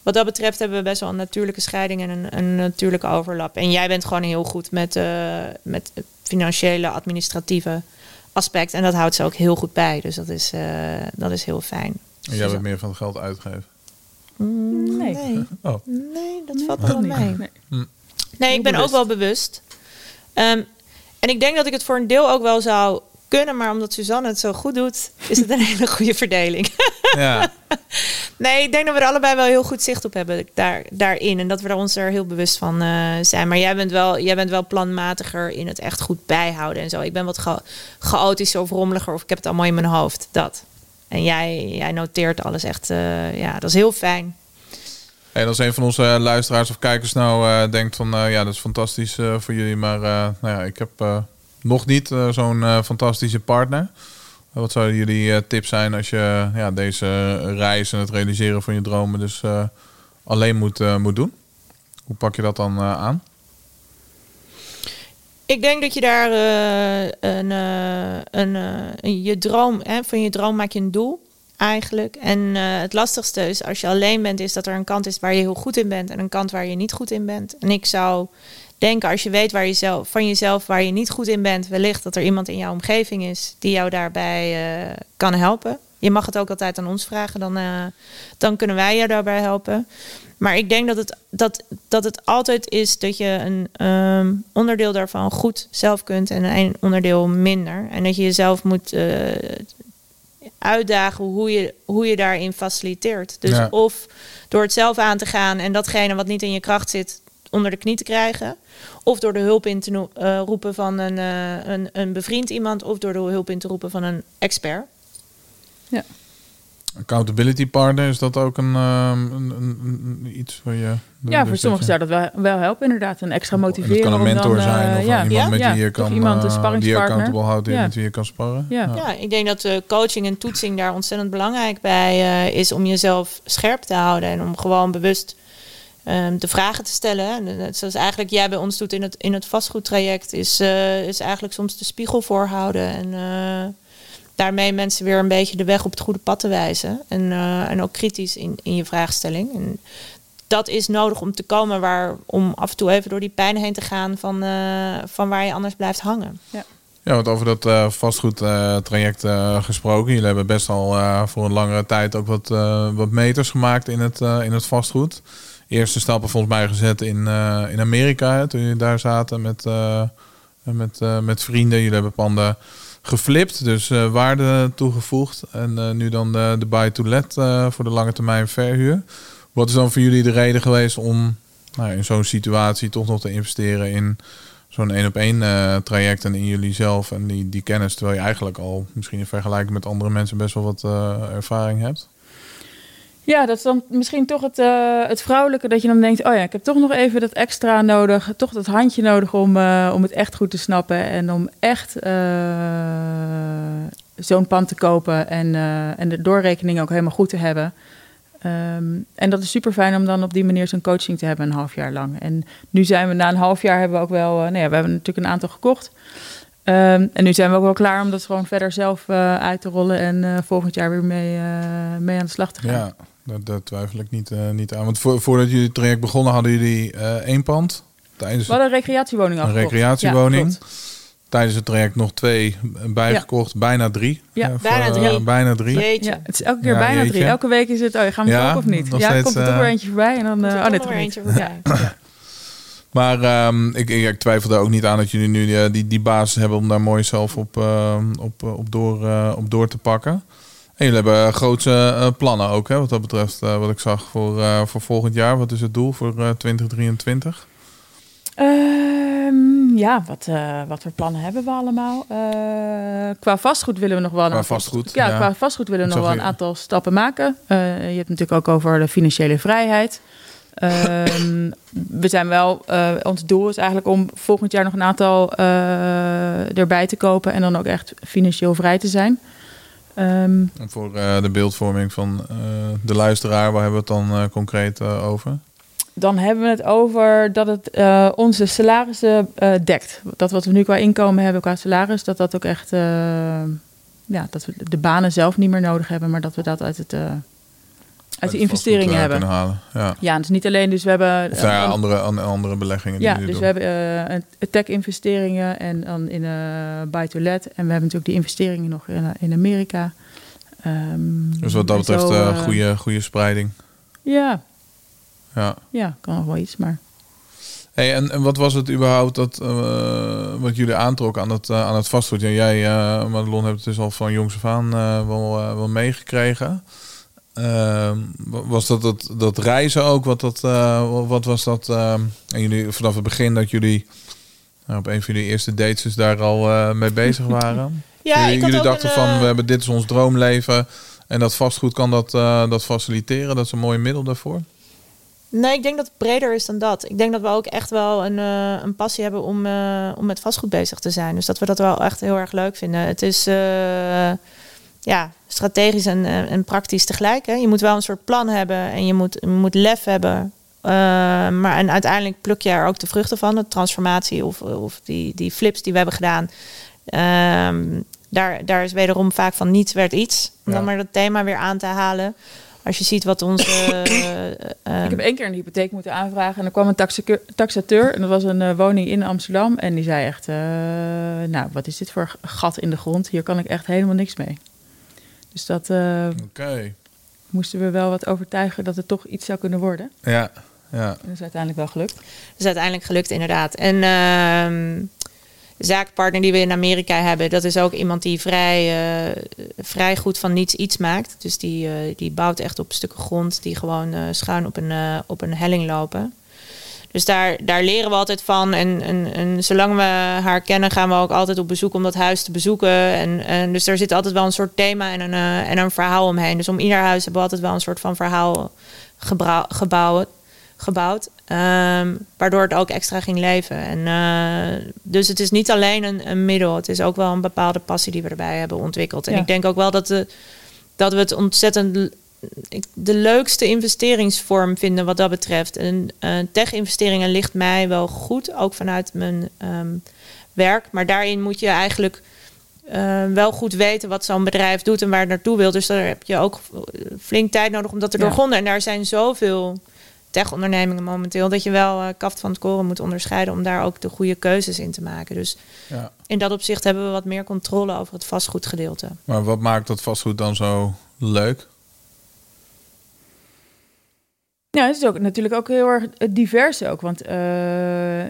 Speaker 2: Wat dat betreft hebben we best wel een natuurlijke scheiding en een, een natuurlijke overlap. En jij bent gewoon heel goed met, eh, met het financiële, administratieve aspect. En dat houdt ze ook heel goed bij. Dus dat is, eh, dat is heel fijn.
Speaker 1: En jij bent meer van het geld uitgeven.
Speaker 2: Mm,
Speaker 3: Nee.
Speaker 2: nee.
Speaker 1: Oh.
Speaker 2: Nee, dat valt wel
Speaker 3: niet.
Speaker 2: mee.
Speaker 3: Nee.
Speaker 2: Nee, ik ben ook wel bewust. Ehm, en ik denk dat ik het voor een deel ook wel zou kunnen, maar omdat Suzanne het zo goed doet, is het een hele goede verdeling.
Speaker 1: Ja,
Speaker 2: nee, ik denk dat we er allebei wel heel goed zicht op hebben daar, daarin. En dat we er ons er heel bewust van eh, zijn. Maar jij bent, wel, jij bent wel planmatiger in het echt goed bijhouden en zo. Ik ben wat cha- chaotischer of rommeliger of ik heb het allemaal in mijn hoofd. Dat. En jij, jij noteert alles echt. eh, ja, dat is heel fijn.
Speaker 1: en als een van onze eh, luisteraars of kijkers nou eh, denkt van... ja, dat is fantastisch voor jullie, maar nou ja, ik heb nog niet zo'n fantastische partner. Wat zouden jullie tips zijn als je ja, deze reis en het realiseren van je dromen dus alleen moet, moet doen? Hoe pak je dat dan aan?
Speaker 2: Ik denk dat je daar eh, een, eh, eh, een- je droom, hè, van je droom maak je een doel eigenlijk. En het lastigste is als je alleen bent, is dat er een kant is waar je heel goed in bent en een kant waar je niet goed in bent. En ik zou denken, als je weet waar je zelf, van jezelf waar je niet goed in bent, wellicht dat er iemand in jouw omgeving is die jou daarbij kan helpen. Je mag het ook altijd aan ons vragen, dan, eh, dan kunnen wij je daarbij helpen. Maar ik denk dat het, dat, dat het altijd is dat je een ehm, onderdeel daarvan goed zelf kunt en een onderdeel minder. En dat je jezelf moet eh, uitdagen hoe je, hoe je daarin faciliteert. Dus
Speaker 1: Ja.
Speaker 2: of door het zelf aan te gaan en datgene wat niet in je kracht zit onder de knie te krijgen. Of door de hulp in te no- eh, roepen van een, een, een bevriend iemand. Of door de hulp in te roepen van een expert.
Speaker 1: Accountability partner, is dat ook een, ehm, een, een, een- iets waar je...
Speaker 3: Ja, voor sommigen zou dat wel, wel helpen inderdaad. Een extra
Speaker 1: En
Speaker 3: motiveren.
Speaker 1: Dat kan een mentor
Speaker 3: dan, eh,
Speaker 1: zijn of
Speaker 3: ja,
Speaker 1: iemand
Speaker 2: Ja?
Speaker 1: met
Speaker 3: ja,
Speaker 1: wie je kan,
Speaker 3: iemand, een
Speaker 1: eh, die je
Speaker 3: sparringspartner.
Speaker 1: accountable houdt, die
Speaker 3: Ja.
Speaker 1: met wie je kan sparren.
Speaker 3: Ja.
Speaker 2: Ja, ik denk dat coaching en toetsing daar ontzettend belangrijk bij eh, is om jezelf scherp te houden en om gewoon bewust ehm, de vragen te stellen. En net zoals eigenlijk jij bij ons doet in het, in het vastgoedtraject, is, eh, is eigenlijk soms de spiegel voorhouden en eh, daarmee mensen weer een beetje de weg op het goede pad te wijzen. En, eh, en ook kritisch in, in je vraagstelling. En dat is nodig om te komen waar, om af en toe even door die pijn heen te gaan van, eh, van waar je anders blijft hangen.
Speaker 1: Ja, want over dat eh vastgoedtraject eh gesproken. Jullie hebben best al eh, voor een langere tijd ook wat, eh, wat meters gemaakt in het, eh, in het vastgoed. Eerste stappen volgens mij gezet in, eh, in Amerika, hè, toen jullie daar zaten met, eh, met, eh, met vrienden. Jullie hebben panden geflipt, dus eh, waarde toegevoegd. En eh, nu dan de, de buy-to-let eh, voor de lange termijn verhuur. Wat is dan voor jullie de reden geweest om nou, in zo'n situatie toch nog te investeren in zo'n één op één traject en in jullie zelf en die, die kennis, terwijl je eigenlijk al misschien in vergelijking met andere mensen best wel wat ervaring hebt.
Speaker 3: Ja, dat is dan misschien toch het, eh, het vrouwelijke dat je dan denkt, oh ja, ik heb toch nog even dat extra nodig, toch dat handje nodig om, eh, om het echt goed te snappen en om echt eh, zo'n pand te kopen en, en de doorrekening ook helemaal goed te hebben. Ehm, en dat is super fijn om dan op die manier zo'n coaching te hebben een half jaar lang. En nu zijn we na een half jaar hebben we ook wel, nou ja, we hebben natuurlijk een aantal gekocht. Ehm, en nu zijn we ook wel klaar om dat gewoon verder zelf uit te rollen en volgend jaar weer mee, mee aan de slag te gaan.
Speaker 1: Ja, daar, daar twijfel ik niet, niet aan. Want voor, voordat jullie het traject begonnen, hadden jullie één pand.
Speaker 3: Tijdens we hadden een recreatiewoning
Speaker 1: Een recreatiewoning. Ja, Tijdens het traject nog twee bijgekocht, ja. bijna drie.
Speaker 2: Ja, bijna drie.
Speaker 1: bijna drie.
Speaker 3: Ja, het is elke keer bijna jeetje. drie. Elke week is het, oh, gaan we ja, of niet? Ja, steeds, komt er toch weer eentje voorbij en dan,
Speaker 2: oh nee, toch eentje voorbij.
Speaker 1: Maar um, ik, ik, twijfel er ook niet aan dat jullie nu die, die, die basis hebben om daar mooi zelf op, uh, op, op, door, uh, op door te pakken. En jullie hebben grootse uh, plannen ook, hè, wat dat betreft, wat ik zag voor, voor volgend jaar. Wat is het doel voor 2023?
Speaker 3: Um, ja, wat, wat voor plannen hebben we allemaal? qua vastgoed willen we nog wel
Speaker 1: qua vastgoed,
Speaker 3: ja, ja, qua vastgoed willen we nog wel een aantal stappen maken. je hebt natuurlijk ook over de financiële vrijheid. Um, we zijn wel, uh, ons doel is eigenlijk om volgend jaar nog een aantal uh, erbij te kopen en dan ook echt financieel vrij te zijn.
Speaker 1: Um, voor uh, de beeldvorming van de luisteraar, waar hebben we het dan concreet over?
Speaker 3: Dan hebben we het over dat het onze salarissen dekt. Dat wat we nu qua inkomen hebben, qua salaris, dat dat ook echt, ja, dat we de banen zelf niet meer nodig hebben, maar dat we dat uit het uit de investeringen hebben.
Speaker 1: Halen. Ja.
Speaker 3: ja, dus niet alleen. Dus we hebben.
Speaker 1: Of ja, andere, andere beleggingen.
Speaker 3: Ja,
Speaker 1: die
Speaker 3: dus we hebben uh, tech-investeringen en dan in uh, buy to let. En we hebben natuurlijk die investeringen nog in, in Amerika.
Speaker 1: Um, dus wat dat betreft, zo, uh, goede, goede spreiding.
Speaker 3: Ja.
Speaker 1: Ja.
Speaker 3: Ja, kan nog wel iets, maar.
Speaker 1: Hey, en, en wat was het überhaupt dat, uh, wat jullie aantrok aan het, uh, aan het vastgoed? Ja, jij, uh, Madelon, hebt het dus al van jongs af aan wel, wel meegekregen. Uh, was dat, dat dat reizen ook? Wat, dat, uh, wat was dat? Uh, en jullie vanaf het begin dat jullie nou, op een van jullie eerste dates dus daar al uh, mee bezig waren?
Speaker 2: ja,
Speaker 1: jullie, jullie dachten
Speaker 2: een,
Speaker 1: van we hebben dit is ons droomleven en dat vastgoed kan dat, dat faciliteren. Dat is een mooi middel daarvoor.
Speaker 2: Nee, ik denk dat het breder is dan dat. Ik denk dat we ook echt wel een, een passie hebben om, om met vastgoed bezig te zijn. Dus dat we dat wel echt heel erg leuk vinden. Het is ja, strategisch en, en praktisch tegelijk. Hè. Je moet wel een soort plan hebben en je moet, je moet lef hebben. Uh, maar en uiteindelijk pluk je er ook de vruchten van, de transformatie of, of die, die flips die we hebben gedaan. Uh, daar, daar is wederom vaak van niets werd iets. Om ja. dan maar dat thema weer aan te halen. Als je ziet wat onze.
Speaker 3: uh, ik heb één keer een hypotheek moeten aanvragen. En er kwam een taxateur. En dat was een uh, woning in Amsterdam. En die zei echt: uh, Nou, wat is dit voor gat in de grond? Hier kan ik echt helemaal niks mee. Dus dat uh,
Speaker 1: okay.
Speaker 3: moesten we wel wat overtuigen dat het toch iets zou kunnen worden.
Speaker 1: Ja, ja.
Speaker 3: En dat is uiteindelijk wel gelukt. Dat
Speaker 2: is uiteindelijk gelukt, inderdaad. En uh, de zaakpartner die we in Amerika hebben, dat is ook iemand die vrij, uh, vrij goed van niets iets maakt. Dus die, uh, die bouwt echt op stukken grond die gewoon schuin op een, op een helling lopen. Dus daar, daar leren we altijd van. En, en, en zolang we haar kennen, gaan we ook altijd op bezoek om dat huis te bezoeken. En, en dus er zit altijd wel een soort thema en een, uh, en een verhaal omheen. Dus om ieder huis hebben we altijd wel een soort van verhaal gebouwd. gebouwd um, waardoor het ook extra ging leven. En, uh, dus het is niet alleen een, een, middel. Het is ook wel een bepaalde passie die we erbij hebben ontwikkeld. En ja. ik denk ook wel dat, de, dat we het ontzettend de leukste investeringsvorm vinden wat dat betreft. En uh, tech-investeringen ligt mij wel goed, ook vanuit mijn um, werk. Maar daarin moet je eigenlijk uh, wel goed weten wat zo'n bedrijf doet en waar het naartoe wil. Dus daar heb je ook flink tijd nodig om dat te ja. doorgronden. En daar zijn zoveel tech-ondernemingen momenteel dat je wel uh, kaft van het koren moet onderscheiden om daar ook de goede keuzes in te maken. Dus
Speaker 1: ja.
Speaker 2: in dat opzicht hebben we wat meer controle over het vastgoedgedeelte.
Speaker 1: Maar wat maakt dat vastgoed dan zo leuk?
Speaker 3: Ja, het is ook natuurlijk ook heel erg divers ook. Want uh,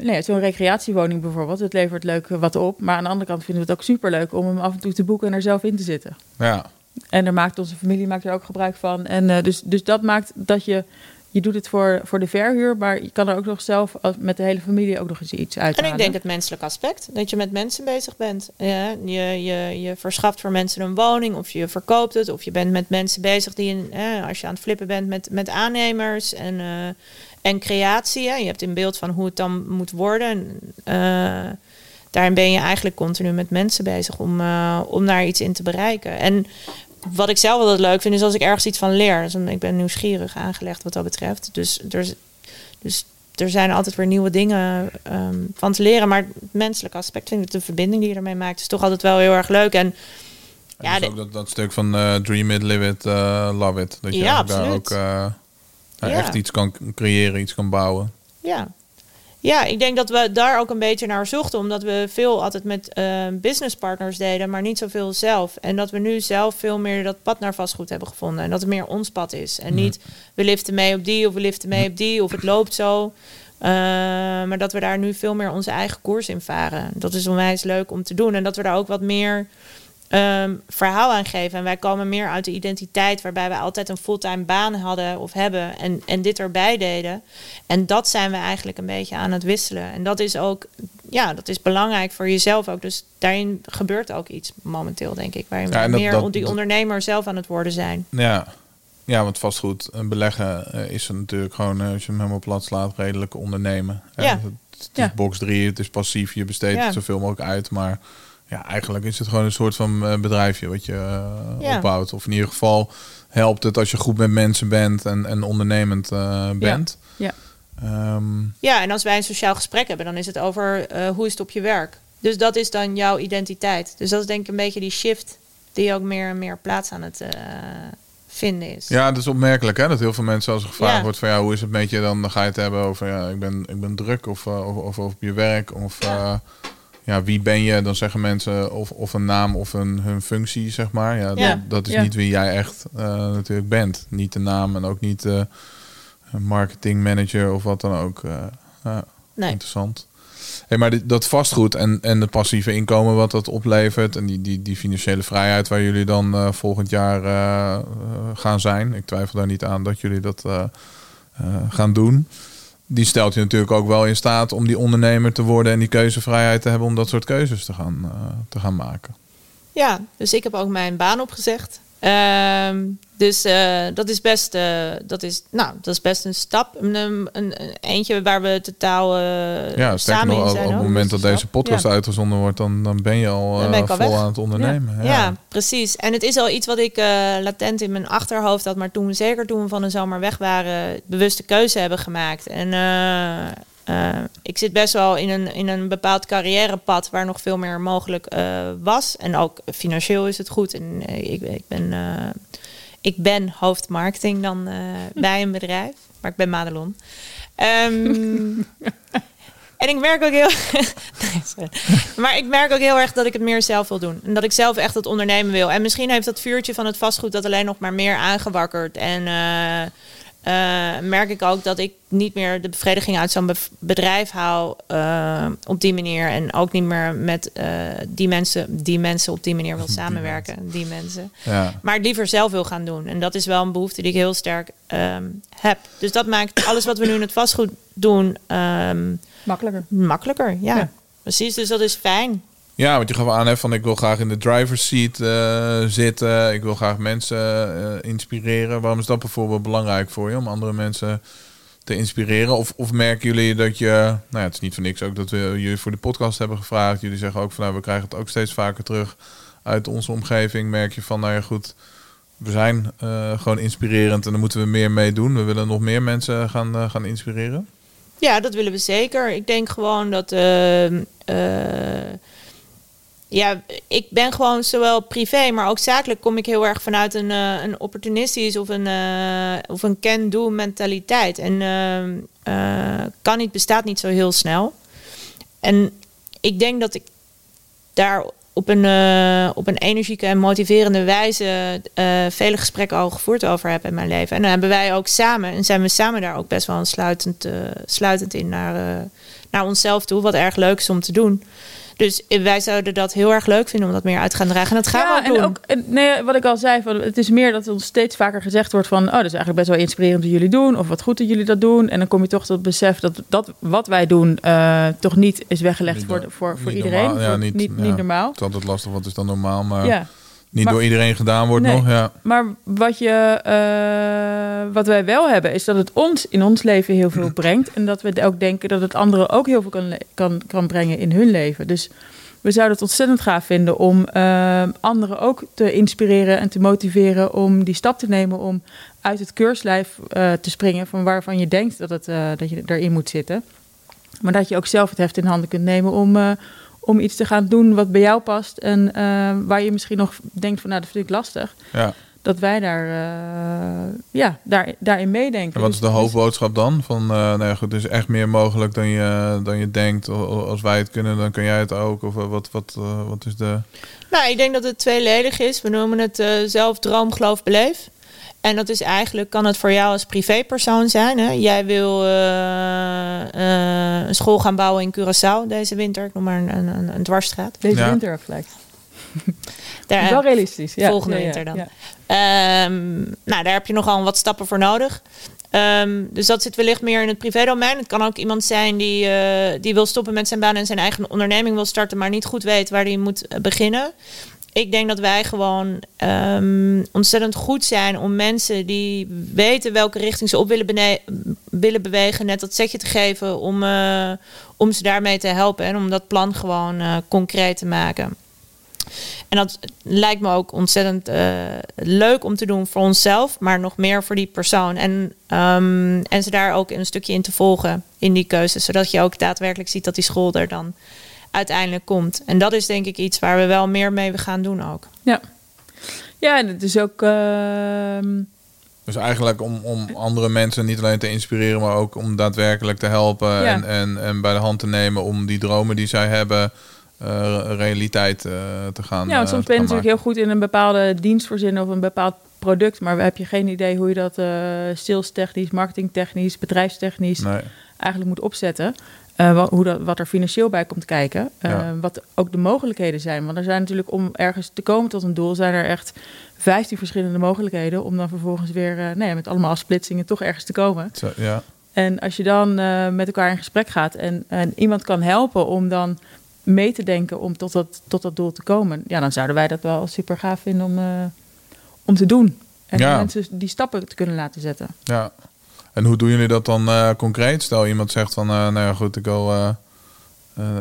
Speaker 3: nee, zo'n recreatiewoning bijvoorbeeld, het levert leuk wat op. Maar aan de andere kant vinden we het ook superleuk om hem af en toe te boeken en er zelf in te zitten.
Speaker 1: Ja.
Speaker 3: En daar maakt onze familie maakt er ook gebruik van. En uh, dus, dus dat maakt dat je je doet het voor, voor de verhuur, maar je kan er ook nog zelf met de hele familie ook nog eens iets
Speaker 2: En
Speaker 3: uithalen.
Speaker 2: ik denk het menselijk aspect, dat je met mensen bezig bent. Ja, je, je, je verschaft voor mensen een woning, of je verkoopt het, of je bent met mensen bezig die, eh, als je aan het flippen bent met, met aannemers en, eh, en creatie. Hè. Je hebt een beeld van hoe het dan moet worden. En, eh, daarin ben je eigenlijk continu met mensen bezig om, eh, om daar iets in te bereiken. En wat ik zelf altijd leuk vind, is als ik ergens iets van leer. Dus ik ben nieuwsgierig aangelegd wat dat betreft. Dus, dus, dus er zijn altijd weer nieuwe dingen ehm, van te leren. Maar het menselijke aspect vind ik de verbinding die je ermee maakt, is toch altijd wel heel erg leuk. En
Speaker 1: Ja,
Speaker 2: Ja,
Speaker 1: dus
Speaker 2: de-
Speaker 1: ook dat, dat stuk van eh, dream it, live it, eh, love it. Dat je
Speaker 2: Ja,
Speaker 1: daar ook eh, ja,
Speaker 2: Ja.
Speaker 1: echt iets kan creëren, iets kan bouwen.
Speaker 2: ja. Ja, ik denk dat we daar ook een beetje naar zochten. Omdat we veel altijd met eh businesspartners deden, maar niet zoveel zelf. En dat we nu zelf veel meer dat pad naar vastgoed hebben gevonden. En dat het meer ons pad is. En niet we liften mee op die of we liften mee op die of het loopt zo. Eh, maar dat we daar nu veel meer onze eigen koers in varen. Dat is onwijs leuk om te doen. En dat we daar ook wat meer ehm, verhaal aan geven. En wij komen meer uit de identiteit waarbij we altijd een fulltime baan hadden of hebben en, en dit erbij deden. En dat zijn we eigenlijk een beetje aan het wisselen. En dat is ook, ja, dat is belangrijk voor jezelf ook. Dus daarin gebeurt ook iets momenteel, denk ik. Waarin
Speaker 1: Ja,
Speaker 2: we
Speaker 1: en dat-
Speaker 2: meer
Speaker 1: dat-
Speaker 2: die
Speaker 1: dat-
Speaker 2: ondernemer zelf aan het worden zijn.
Speaker 1: Ja, ja want vastgoed en beleggen eh, is er natuurlijk gewoon, eh, als je hem helemaal plat slaat, redelijk ondernemen. Hè?
Speaker 2: Ja.
Speaker 1: Het, het is
Speaker 3: Ja.
Speaker 1: box 3, het is passief, je besteedt
Speaker 2: Ja.
Speaker 1: het zoveel mogelijk uit. Maar ja, eigenlijk is het gewoon een soort van eh, bedrijfje wat je eh,
Speaker 2: Ja.
Speaker 1: opbouwt. Of in ieder geval helpt het als je goed met mensen bent en, en ondernemend eh, bent.
Speaker 3: Ja.
Speaker 1: Ehm,
Speaker 2: Ja, en als wij een sociaal gesprek hebben, dan is het over hoe is het op je werk. Dus dat is dan jouw identiteit. Dus dat is denk ik een beetje die shift die ook meer en meer plaats aan het vinden is.
Speaker 1: Ja, dat is opmerkelijk hè, dat heel veel mensen als er gevraagd
Speaker 2: Ja.
Speaker 1: wordt van ja, hoe is het met je, dan ga je het hebben over ja, ik ben, ik ben druk of, of, of, op je werk of ja. Ja, wie ben je? Dan zeggen mensen of, of een naam of een, hun functie, zeg maar. Ja,
Speaker 2: Ja.
Speaker 1: Dat, dat is
Speaker 3: Ja.
Speaker 1: niet wie jij echt eh, natuurlijk bent. Niet de naam en ook niet eh, een marketingmanager of wat dan ook. eh,
Speaker 2: Nee.
Speaker 1: Interessant. Hey, maar dit- dat vastgoed en, en het passieve inkomen wat dat oplevert... en die, die, die financiële vrijheid waar jullie dan volgend jaar gaan zijn... ik twijfel daar niet aan dat jullie dat gaan doen... die stelt je natuurlijk ook wel in staat om die ondernemer te worden... en die keuzevrijheid te hebben om dat soort keuzes te gaan, eh, te gaan maken.
Speaker 2: Ja, dus ik heb ook mijn baan opgezegd. Ehm, dus eh, dat is best, eh, dat is, nou, dat is best een stap. Een, een, een eentje waar we totaal
Speaker 1: Ja, sterker
Speaker 2: samen
Speaker 1: nog,
Speaker 2: in
Speaker 1: op
Speaker 2: zijn.
Speaker 1: het
Speaker 2: hoor.
Speaker 1: moment dat deze podcast
Speaker 3: Ja.
Speaker 1: uitgezonden wordt... Dan, dan ben je al,
Speaker 2: ben al
Speaker 1: vol
Speaker 2: weg.
Speaker 1: aan het ondernemen.
Speaker 2: Ja. precies. En het is al iets wat ik latent in mijn achterhoofd had. Maar toen, zeker toen we van de zomer weg waren, bewuste keuze hebben gemaakt. En eh, ik zit best wel in een, in een bepaald carrièrepad waar nog veel meer mogelijk eh, was. En ook financieel is het goed. En eh, ik, ik ben... ik ben hoofdmarketing dan bij een bedrijf, maar ik ben Madelon. Ehm, en ik merk ook heel. Nee, maar ik merk ook heel erg dat ik het meer zelf wil doen. En dat ik zelf echt het ondernemen wil. En misschien heeft dat vuurtje van het vastgoed dat alleen nog maar meer aangewakkerd. En eh, merk ik ook dat ik niet meer de bevrediging uit zo'n bedrijf haal eh, op die manier. En ook niet meer met eh, die, mensen, die mensen op die manier wil samenwerken. Die mensen.
Speaker 1: Ja.
Speaker 2: Maar het liever zelf wil gaan doen. En dat is wel een behoefte die ik heel sterk ehm, heb. Dus dat maakt alles wat we nu in het vastgoed doen ehm,
Speaker 3: Makkelijker.
Speaker 2: makkelijker. Ja.
Speaker 3: Ja.
Speaker 2: precies. Dus dat is fijn.
Speaker 1: Ja, want je gaf aan hè, van ik wil graag in de driver's seat eh, zitten. Ik wil graag mensen eh, inspireren. Waarom is dat bijvoorbeeld belangrijk voor je? Om andere mensen te inspireren? Of, of merken jullie dat je... Nou ja, het is niet voor niks ook dat we jullie voor de podcast hebben gevraagd. Jullie zeggen ook van nou, we krijgen het ook steeds vaker terug uit onze omgeving. Merk je van nou ja goed, we zijn eh, gewoon inspirerend en daar moeten we meer mee doen. We willen nog meer mensen gaan, gaan inspireren.
Speaker 2: Ja, dat willen we zeker. Ik denk gewoon dat. Ja, ik ben gewoon zowel privé, maar ook zakelijk kom ik heel erg vanuit een, eh, een opportunistisch of een, eh, of een can-do mentaliteit. En eh, kan niet, bestaat niet zo heel snel. En ik denk dat ik daar op een, op een energieke en motiverende wijze vele gesprekken al gevoerd over heb in mijn leven. En dan hebben wij ook samen, en zijn we samen daar ook best wel een sluitend, sluitend in naar, naar onszelf toe, wat erg leuk is om te doen. Dus wij zouden dat heel erg leuk vinden om dat meer uit te gaan dragen. En dat gaan we ook
Speaker 3: en
Speaker 2: doen.
Speaker 3: ook en, nee, wat ik al zei, van, het is meer dat ons steeds vaker gezegd wordt van, oh, dat is eigenlijk best wel inspirerend wat jullie doen, of wat goed dat jullie dat doen. En dan kom je toch tot het besef dat, dat wat wij doen eh, toch niet is weggelegd
Speaker 1: Niet
Speaker 3: voor, voor, voor
Speaker 1: niet
Speaker 3: iedereen.
Speaker 1: normaal. Ja,
Speaker 3: Voor-
Speaker 1: niet-
Speaker 3: niet,
Speaker 1: ja.
Speaker 3: niet normaal.
Speaker 1: Het is altijd lastig, wat is dan normaal, maar
Speaker 3: Ja.
Speaker 1: Niet
Speaker 3: Maar-
Speaker 1: door iedereen gedaan wordt
Speaker 3: Nee.
Speaker 1: nog. Ja.
Speaker 3: Maar wat, je, eh, wat wij wel hebben, is dat het ons in ons leven heel veel brengt. En dat we ook denken dat het anderen ook heel veel kan, kan, kan brengen in hun leven. Dus we zouden het ontzettend gaaf vinden om eh, anderen ook te inspireren en te motiveren om die stap te nemen om uit het keurslijf eh, te springen van waarvan je denkt dat, het, dat je erin moet zitten. Maar dat je ook zelf het heft in handen kunt nemen om, om iets te gaan doen wat bij jou past. En eh, waar je misschien nog denkt van nou, dat vind ik lastig
Speaker 1: Ja.
Speaker 3: dat wij daar, eh, ja, daar, daarin meedenken.
Speaker 1: En wat
Speaker 3: Dus-
Speaker 1: is de hoofdboodschap dan? Van, eh nou ja, goed, er is echt meer mogelijk dan je, dan je denkt. Als wij het kunnen, dan kan jij het ook. Of wat, wat, eh, wat is de...
Speaker 2: Nou, ik denk dat het tweeledig is. We noemen het eh, zelf droom, geloof, beleef. En dat is eigenlijk, kan het voor jou als privépersoon zijn. Hè? Jij wil eh, eh, een school gaan bouwen in Curaçao deze winter. Ik noem maar een, een, een, een dwarsstraat.
Speaker 3: Deze
Speaker 1: Ja.
Speaker 3: winter gelijk.
Speaker 2: Daar,
Speaker 3: Wel realistisch. Ja.
Speaker 2: volgende
Speaker 3: Ja, ja,
Speaker 2: winter dan.
Speaker 3: ja.
Speaker 2: Ehm, nou, daar heb je nogal wat stappen voor nodig. Ehm, dus dat zit wellicht meer in het privédomein. Het kan ook iemand zijn die, eh, die wil stoppen met zijn baan en zijn eigen onderneming wil starten, maar niet goed weet waar hij moet beginnen. Ik denk dat wij gewoon ehm, ontzettend goed zijn om mensen die weten welke richting ze op willen, willen bewegen, net dat zetje te geven om, eh, om ze daarmee te helpen en om dat plan gewoon eh, concreet te maken. En dat lijkt me ook ontzettend eh, leuk om te doen voor onszelf, maar nog meer voor die persoon. En, ehm, en ze daar ook een stukje in te volgen in die keuzes, zodat je ook daadwerkelijk ziet dat die school er dan uiteindelijk komt. En dat is denk ik iets waar we wel meer mee gaan doen ook.
Speaker 3: Ja. ja, en het is ook... ehm,
Speaker 1: Dus eigenlijk om, om andere mensen niet alleen te inspireren, maar ook om daadwerkelijk te helpen
Speaker 3: Ja.
Speaker 1: en, en, en bij de hand te nemen om die dromen die zij hebben, eh, realiteit eh, te gaan.
Speaker 3: ja, want
Speaker 1: eh,
Speaker 3: soms
Speaker 1: te
Speaker 3: ben je natuurlijk heel goed in een bepaalde dienst voorzinnen of een bepaald product, maar heb je geen idee hoe je dat eh salestechnisch, marketingtechnisch, bedrijfstechnisch.
Speaker 1: Nee.
Speaker 3: eigenlijk moet opzetten. Eh, wa- hoe dat, wat er financieel bij komt kijken. Eh,
Speaker 1: Ja.
Speaker 3: Wat ook de mogelijkheden zijn. Want er zijn natuurlijk om ergens te komen tot een doel, zijn er echt 15 verschillende mogelijkheden. Om dan vervolgens weer eh, nou ja, met allemaal afsplitsingen toch ergens te komen.
Speaker 1: Zo, ja.
Speaker 3: En als je dan met elkaar in gesprek gaat en, en iemand kan helpen om dan mee te denken om tot dat, tot dat doel te komen. Ja, dan zouden wij dat wel super gaaf vinden om, om te doen. En
Speaker 1: Ja.
Speaker 3: mensen die stappen te kunnen laten zetten.
Speaker 1: ja. En hoe doen jullie dat dan eh, concreet? Stel iemand zegt van, eh, nou ja goed, ik wil eh,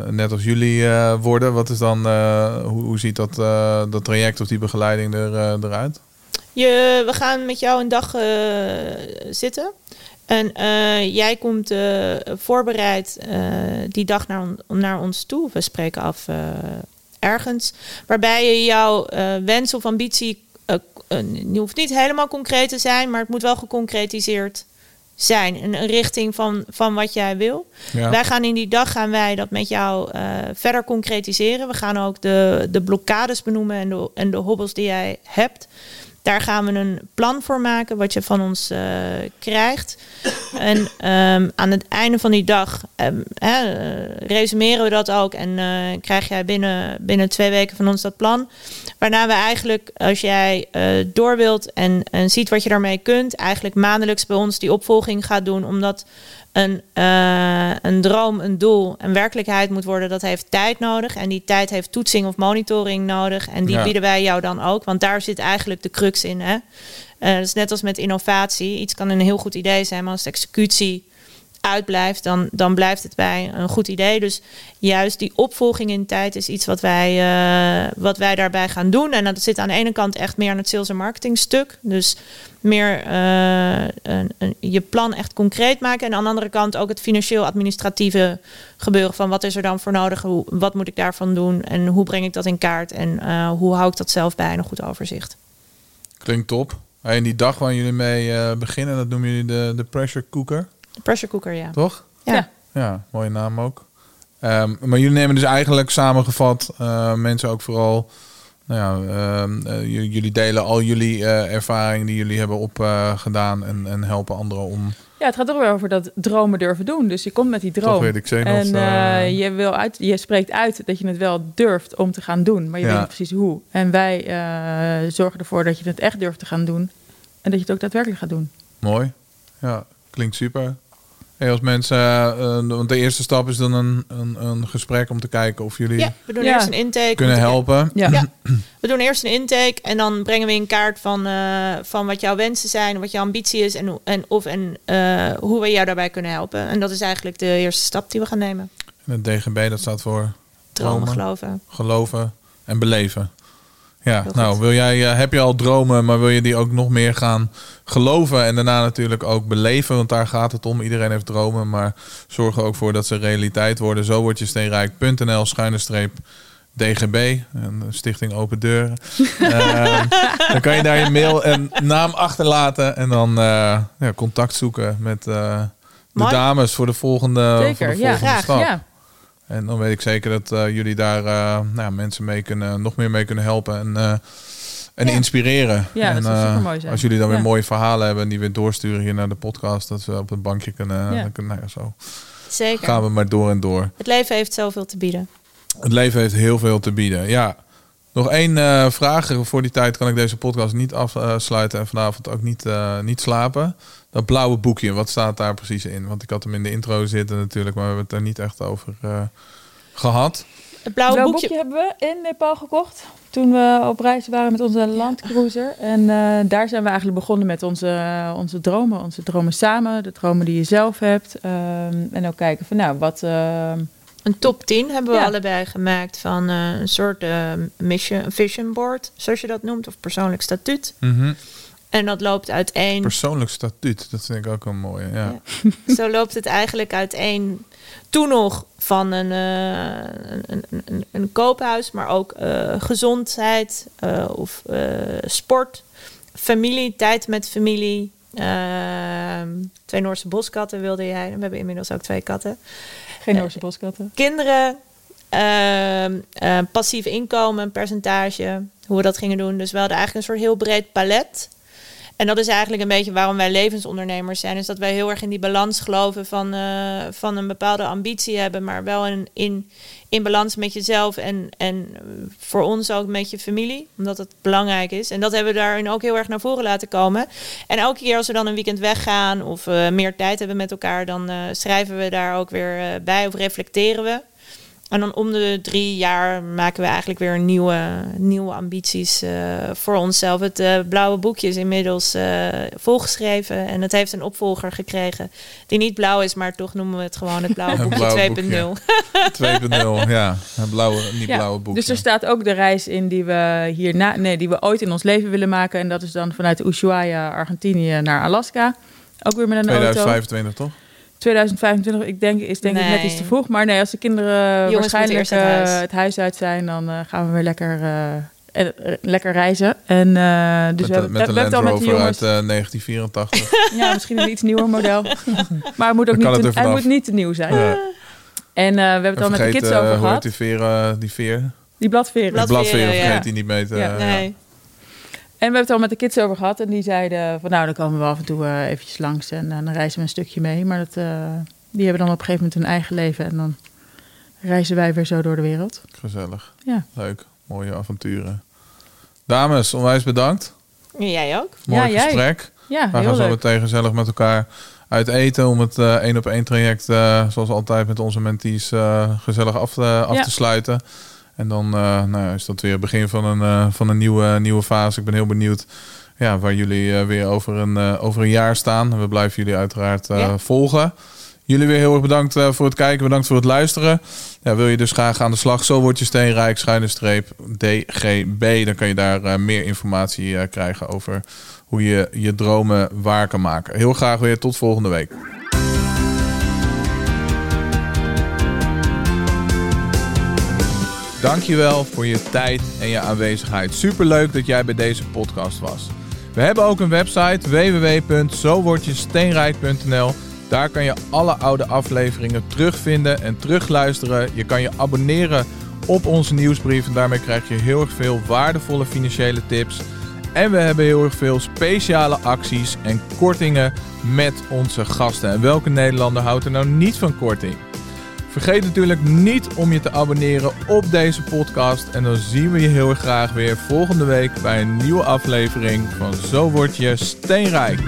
Speaker 1: net als jullie worden. Wat is dan, hoe, hoe ziet dat, dat traject of die begeleiding er, eruit?
Speaker 2: Je, we gaan met jou een dag zitten. En jij komt voorbereid die dag naar, naar ons toe. We spreken af ergens. Waarbij je jouw wens of ambitie. die hoeft niet helemaal concreet te zijn, maar het moet wel geconcretiseerd zijn. Een, een richting van, van wat jij wil.
Speaker 1: Ja.
Speaker 2: Wij gaan in die dag gaan wij dat met jou eh, verder concretiseren. We gaan ook de, de blokkades benoemen en de, en de hobbels die jij hebt. Daar gaan we een plan voor maken wat je van ons eh, krijgt. En ehm, aan het einde van die dag ehm, eh, resumeren we dat ook. En eh, krijg jij binnen, binnen twee weken van ons dat plan. Waarna we eigenlijk, als jij eh, door wilt en, en ziet wat je daarmee kunt, eigenlijk maandelijks bij ons die opvolging gaat doen. Omdat een, eh, een droom, een doel, een werkelijkheid moet worden, dat heeft tijd nodig. En die tijd heeft toetsing of monitoring nodig. En die
Speaker 1: Ja.
Speaker 2: bieden wij jou dan ook. Want daar zit eigenlijk de crux in. Hè? Is net als met innovatie. Iets kan een heel goed idee zijn, maar als de executie uitblijft, dan, dan blijft het bij een goed idee. Dus juist die opvolging in tijd is iets wat wij, eh, wat wij daarbij gaan doen. En dat zit aan de ene kant echt meer aan het sales en marketing stuk. Dus meer eh, een, een- je plan echt concreet maken. En aan de andere kant ook het financieel-administratieve gebeuren. Van wat is er dan voor nodig? Hoe, wat moet ik daarvan doen? En hoe breng ik dat in kaart? En eh, hoe hou ik dat zelf bij een goed overzicht?
Speaker 1: Klinkt top. En die dag waar jullie mee beginnen, dat noemen jullie de, de pressure cooker,
Speaker 2: De pressure cooker, ja.
Speaker 1: toch?
Speaker 2: Ja.
Speaker 3: Ja.
Speaker 1: Ja, mooie naam ook. Ehm, maar jullie nemen dus eigenlijk samengevat eh, mensen ook vooral nou ja, ehm, eh, jullie delen al jullie eh, ervaringen die jullie hebben opgedaan en, en helpen anderen om
Speaker 3: Ja, het gaat toch weer over dat dromen durven doen. Dus je komt met die droom.
Speaker 1: weer de Xenos...
Speaker 3: En je, wil uit, je spreekt uit dat je het wel durft om te gaan doen, maar je
Speaker 1: Ja.
Speaker 3: weet niet precies hoe. En wij eh, zorgen ervoor dat je het echt durft te gaan doen en dat je het ook daadwerkelijk gaat doen.
Speaker 1: Mooi. Ja, klinkt super. Hey, als mensen, eh, want de eerste stap is dan een, een, een gesprek om te kijken of jullie
Speaker 2: Ja, we doen
Speaker 3: Ja.
Speaker 2: eerst een intake.
Speaker 1: kunnen
Speaker 2: om te-
Speaker 1: helpen.
Speaker 3: Ja,
Speaker 2: Ja. We doen eerst een intake en dan brengen we in kaart van, eh, van wat jouw wensen zijn, wat jouw ambitie is en, hoe- en, of, en eh, hoe we jou daarbij kunnen helpen. En dat is eigenlijk de eerste stap die we gaan nemen.
Speaker 1: En het DGB, dat staat voor
Speaker 2: Dromen,
Speaker 1: Dromen.
Speaker 2: geloven.
Speaker 1: geloven en beleven. Ja, nou, wil jij, eh, heb je al dromen, maar wil je die ook nog meer gaan geloven en daarna natuurlijk ook beleven? Want daar gaat het om. Iedereen heeft dromen, maar zorg er ook voor dat ze realiteit worden. Zo word je steenrijk.nl schuine streep DGB, een stichting Open Deuren. Eh, dan kan je daar je mail en naam achterlaten en dan eh, ja, contact zoeken met eh, de dames voor de volgende, voor
Speaker 3: zeker.
Speaker 1: de
Speaker 3: Ja,
Speaker 1: volgende
Speaker 2: graag.
Speaker 1: stap.
Speaker 3: ja.
Speaker 1: En dan weet ik zeker dat eh, jullie daar eh, nou, ja, mensen mee kunnen, nog meer mee kunnen helpen en, eh, en
Speaker 2: Ja.
Speaker 1: inspireren.
Speaker 3: Ja,
Speaker 1: en,
Speaker 3: dat
Speaker 1: eh,
Speaker 3: zijn.
Speaker 1: Als jullie dan weer
Speaker 3: Ja.
Speaker 1: mooie verhalen hebben en die weer doorsturen hier naar de podcast, dat we op het bankje kunnen.
Speaker 3: Ja.
Speaker 1: kunnen nou ja, zo
Speaker 2: Zeker.
Speaker 1: gaan we maar door en door.
Speaker 2: Het leven heeft zoveel te bieden.
Speaker 1: Het leven heeft heel veel te bieden. Ja. Nog één eh, vraag. Voor die tijd kan ik deze podcast niet afsluiten en vanavond ook niet, eh, niet slapen. Dat blauwe boekje, wat staat daar precies in? Want ik had hem in de intro zitten natuurlijk, maar we hebben het er niet echt over eh, gehad.
Speaker 2: Het blauwe boekje.
Speaker 3: boekje hebben we in Nepal gekocht toen we op reis waren met onze landcruiser. En eh, daar zijn we eigenlijk begonnen met onze, onze dromen. Onze dromen samen, de dromen die je zelf hebt. Ehm, en ook kijken van nou, wat...
Speaker 2: Een top 10 hebben we
Speaker 3: Ja.
Speaker 2: allebei gemaakt van eh, een soort eh, mission, een vision board, zoals je dat noemt, of persoonlijk statuut.
Speaker 1: Mhm.
Speaker 2: En dat loopt uiteen.
Speaker 1: Persoonlijk statuut, dat vind ik ook een mooie. Ja.
Speaker 2: Ja. Zo loopt het eigenlijk uiteen. Toen nog van een, eh, een, een, een, een koophuis, maar ook eh, gezondheid eh, of eh, sport, familie, tijd met familie. Ehm, twee Noorse boskatten wilde jij. We hebben inmiddels ook twee katten.
Speaker 3: Geen Noorse boskatten.
Speaker 2: Kinderen, ehm, eh, passief inkomen, percentage, hoe we dat gingen doen. Dus we hadden eigenlijk een soort heel breed palet. En dat is eigenlijk een beetje waarom wij levensondernemers zijn. Is dat wij heel erg in die balans geloven van, eh, van een bepaalde ambitie hebben, maar wel in, in, in balans met jezelf en, en voor ons ook met je familie. Omdat het belangrijk is. En dat hebben we daarin ook heel erg naar voren laten komen. En elke keer als we dan een weekend weggaan of eh, meer tijd hebben met elkaar, dan eh, schrijven we daar ook weer bij of reflecteren we. En dan om de drie jaar maken we eigenlijk weer nieuwe, nieuwe ambities eh, voor onszelf. Het eh, blauwe boekje is inmiddels eh, volgeschreven en het heeft een opvolger gekregen. Die niet blauw is, maar toch noemen we het gewoon het blauwe boekje
Speaker 1: blauw
Speaker 2: 2.0.
Speaker 1: 2.0, ja. Een blauwe, niet
Speaker 3: Ja,
Speaker 1: blauwe boek.
Speaker 3: Dus er staat ook de reis in die we hierna, nee, die we ooit in ons leven willen maken. En dat is dan vanuit Ushuaia, Argentinië naar Alaska. Ook weer met een auto.
Speaker 1: 2025, toch?
Speaker 3: 2025, ik denk, is denk ik net iets te vroeg. Maar nee, als de kinderen
Speaker 2: moeten
Speaker 3: waarschijnlijk
Speaker 2: eerst uit
Speaker 3: eh,
Speaker 2: huis.
Speaker 3: het huis uit zijn, dan eh, gaan we weer lekker, eh, eh, lekker reizen. En, eh, dus
Speaker 1: met,
Speaker 3: we
Speaker 1: de-
Speaker 3: hebben,
Speaker 1: met
Speaker 3: hebben
Speaker 1: Land
Speaker 3: het al met de
Speaker 1: Rover
Speaker 3: jongens.
Speaker 1: uit eh, 1984.
Speaker 3: Ja, misschien een iets nieuwer model. maar het moet ook niet,
Speaker 1: het
Speaker 3: te, hij moet niet te nieuw zijn.
Speaker 1: Ja.
Speaker 3: En eh, we hebben het al
Speaker 1: En
Speaker 3: met de kids
Speaker 1: eh,
Speaker 3: over
Speaker 1: hoe heet
Speaker 3: gehad.
Speaker 1: die veer? eh, die veer?
Speaker 3: Die bladveren.
Speaker 2: Blad-
Speaker 1: De bladveer,
Speaker 2: Bladveren,
Speaker 1: vergeet
Speaker 2: ja.
Speaker 1: die niet mee te...
Speaker 3: Ja.
Speaker 1: ja.
Speaker 2: Nee.
Speaker 3: En we hebben het al met de kids over gehad. En die zeiden van nou, dan komen we af en toe eh, eventjes langs. En eh, dan reizen we een stukje mee. Maar dat, eh, die hebben dan op een gegeven moment hun eigen leven. En dan reizen wij weer zo door de wereld.
Speaker 1: Gezellig.
Speaker 3: Ja.
Speaker 1: Leuk. Mooie avonturen. Dames, onwijs bedankt.
Speaker 2: Jij ook?
Speaker 1: Mooi
Speaker 3: Ja, jij.
Speaker 1: gesprek.
Speaker 3: Ja,
Speaker 1: We
Speaker 3: heel
Speaker 1: gaan zo meteen gezellig met elkaar uit eten om het eh, één op één traject, eh, zoals altijd met onze mentees, eh, gezellig af, af
Speaker 3: Ja.
Speaker 1: te sluiten. En dan eh, nou, is dat weer het begin van een, eh, van een nieuwe, nieuwe fase. Ik ben heel benieuwd ja, waar jullie eh, weer over een, over een jaar staan. We blijven jullie uiteraard
Speaker 2: Ja.
Speaker 1: volgen. Jullie weer heel erg bedankt voor het kijken. Bedankt voor het luisteren. Ja, wil je dus graag aan de slag? Zo word je steenrijk, schuine streep, DGB. Dan kan je daar meer informatie krijgen over hoe je je dromen waar kan maken. Heel graag weer tot volgende week. Dankjewel voor je tijd en je aanwezigheid. Superleuk dat jij bij deze podcast was. We hebben ook een website www.zowordjesteenrijk.nl. Daar kan je alle oude afleveringen terugvinden en terugluisteren. Je kan je abonneren op onze nieuwsbrief. En daarmee krijg je heel erg veel waardevolle financiële tips. En we hebben heel erg veel speciale acties en kortingen met onze gasten. En welke Nederlander houdt er nou niet van korting? Vergeet natuurlijk niet om je te abonneren op deze podcast. En dan zien we je heel erg graag weer volgende week bij een nieuwe aflevering van Zo word je steenrijk.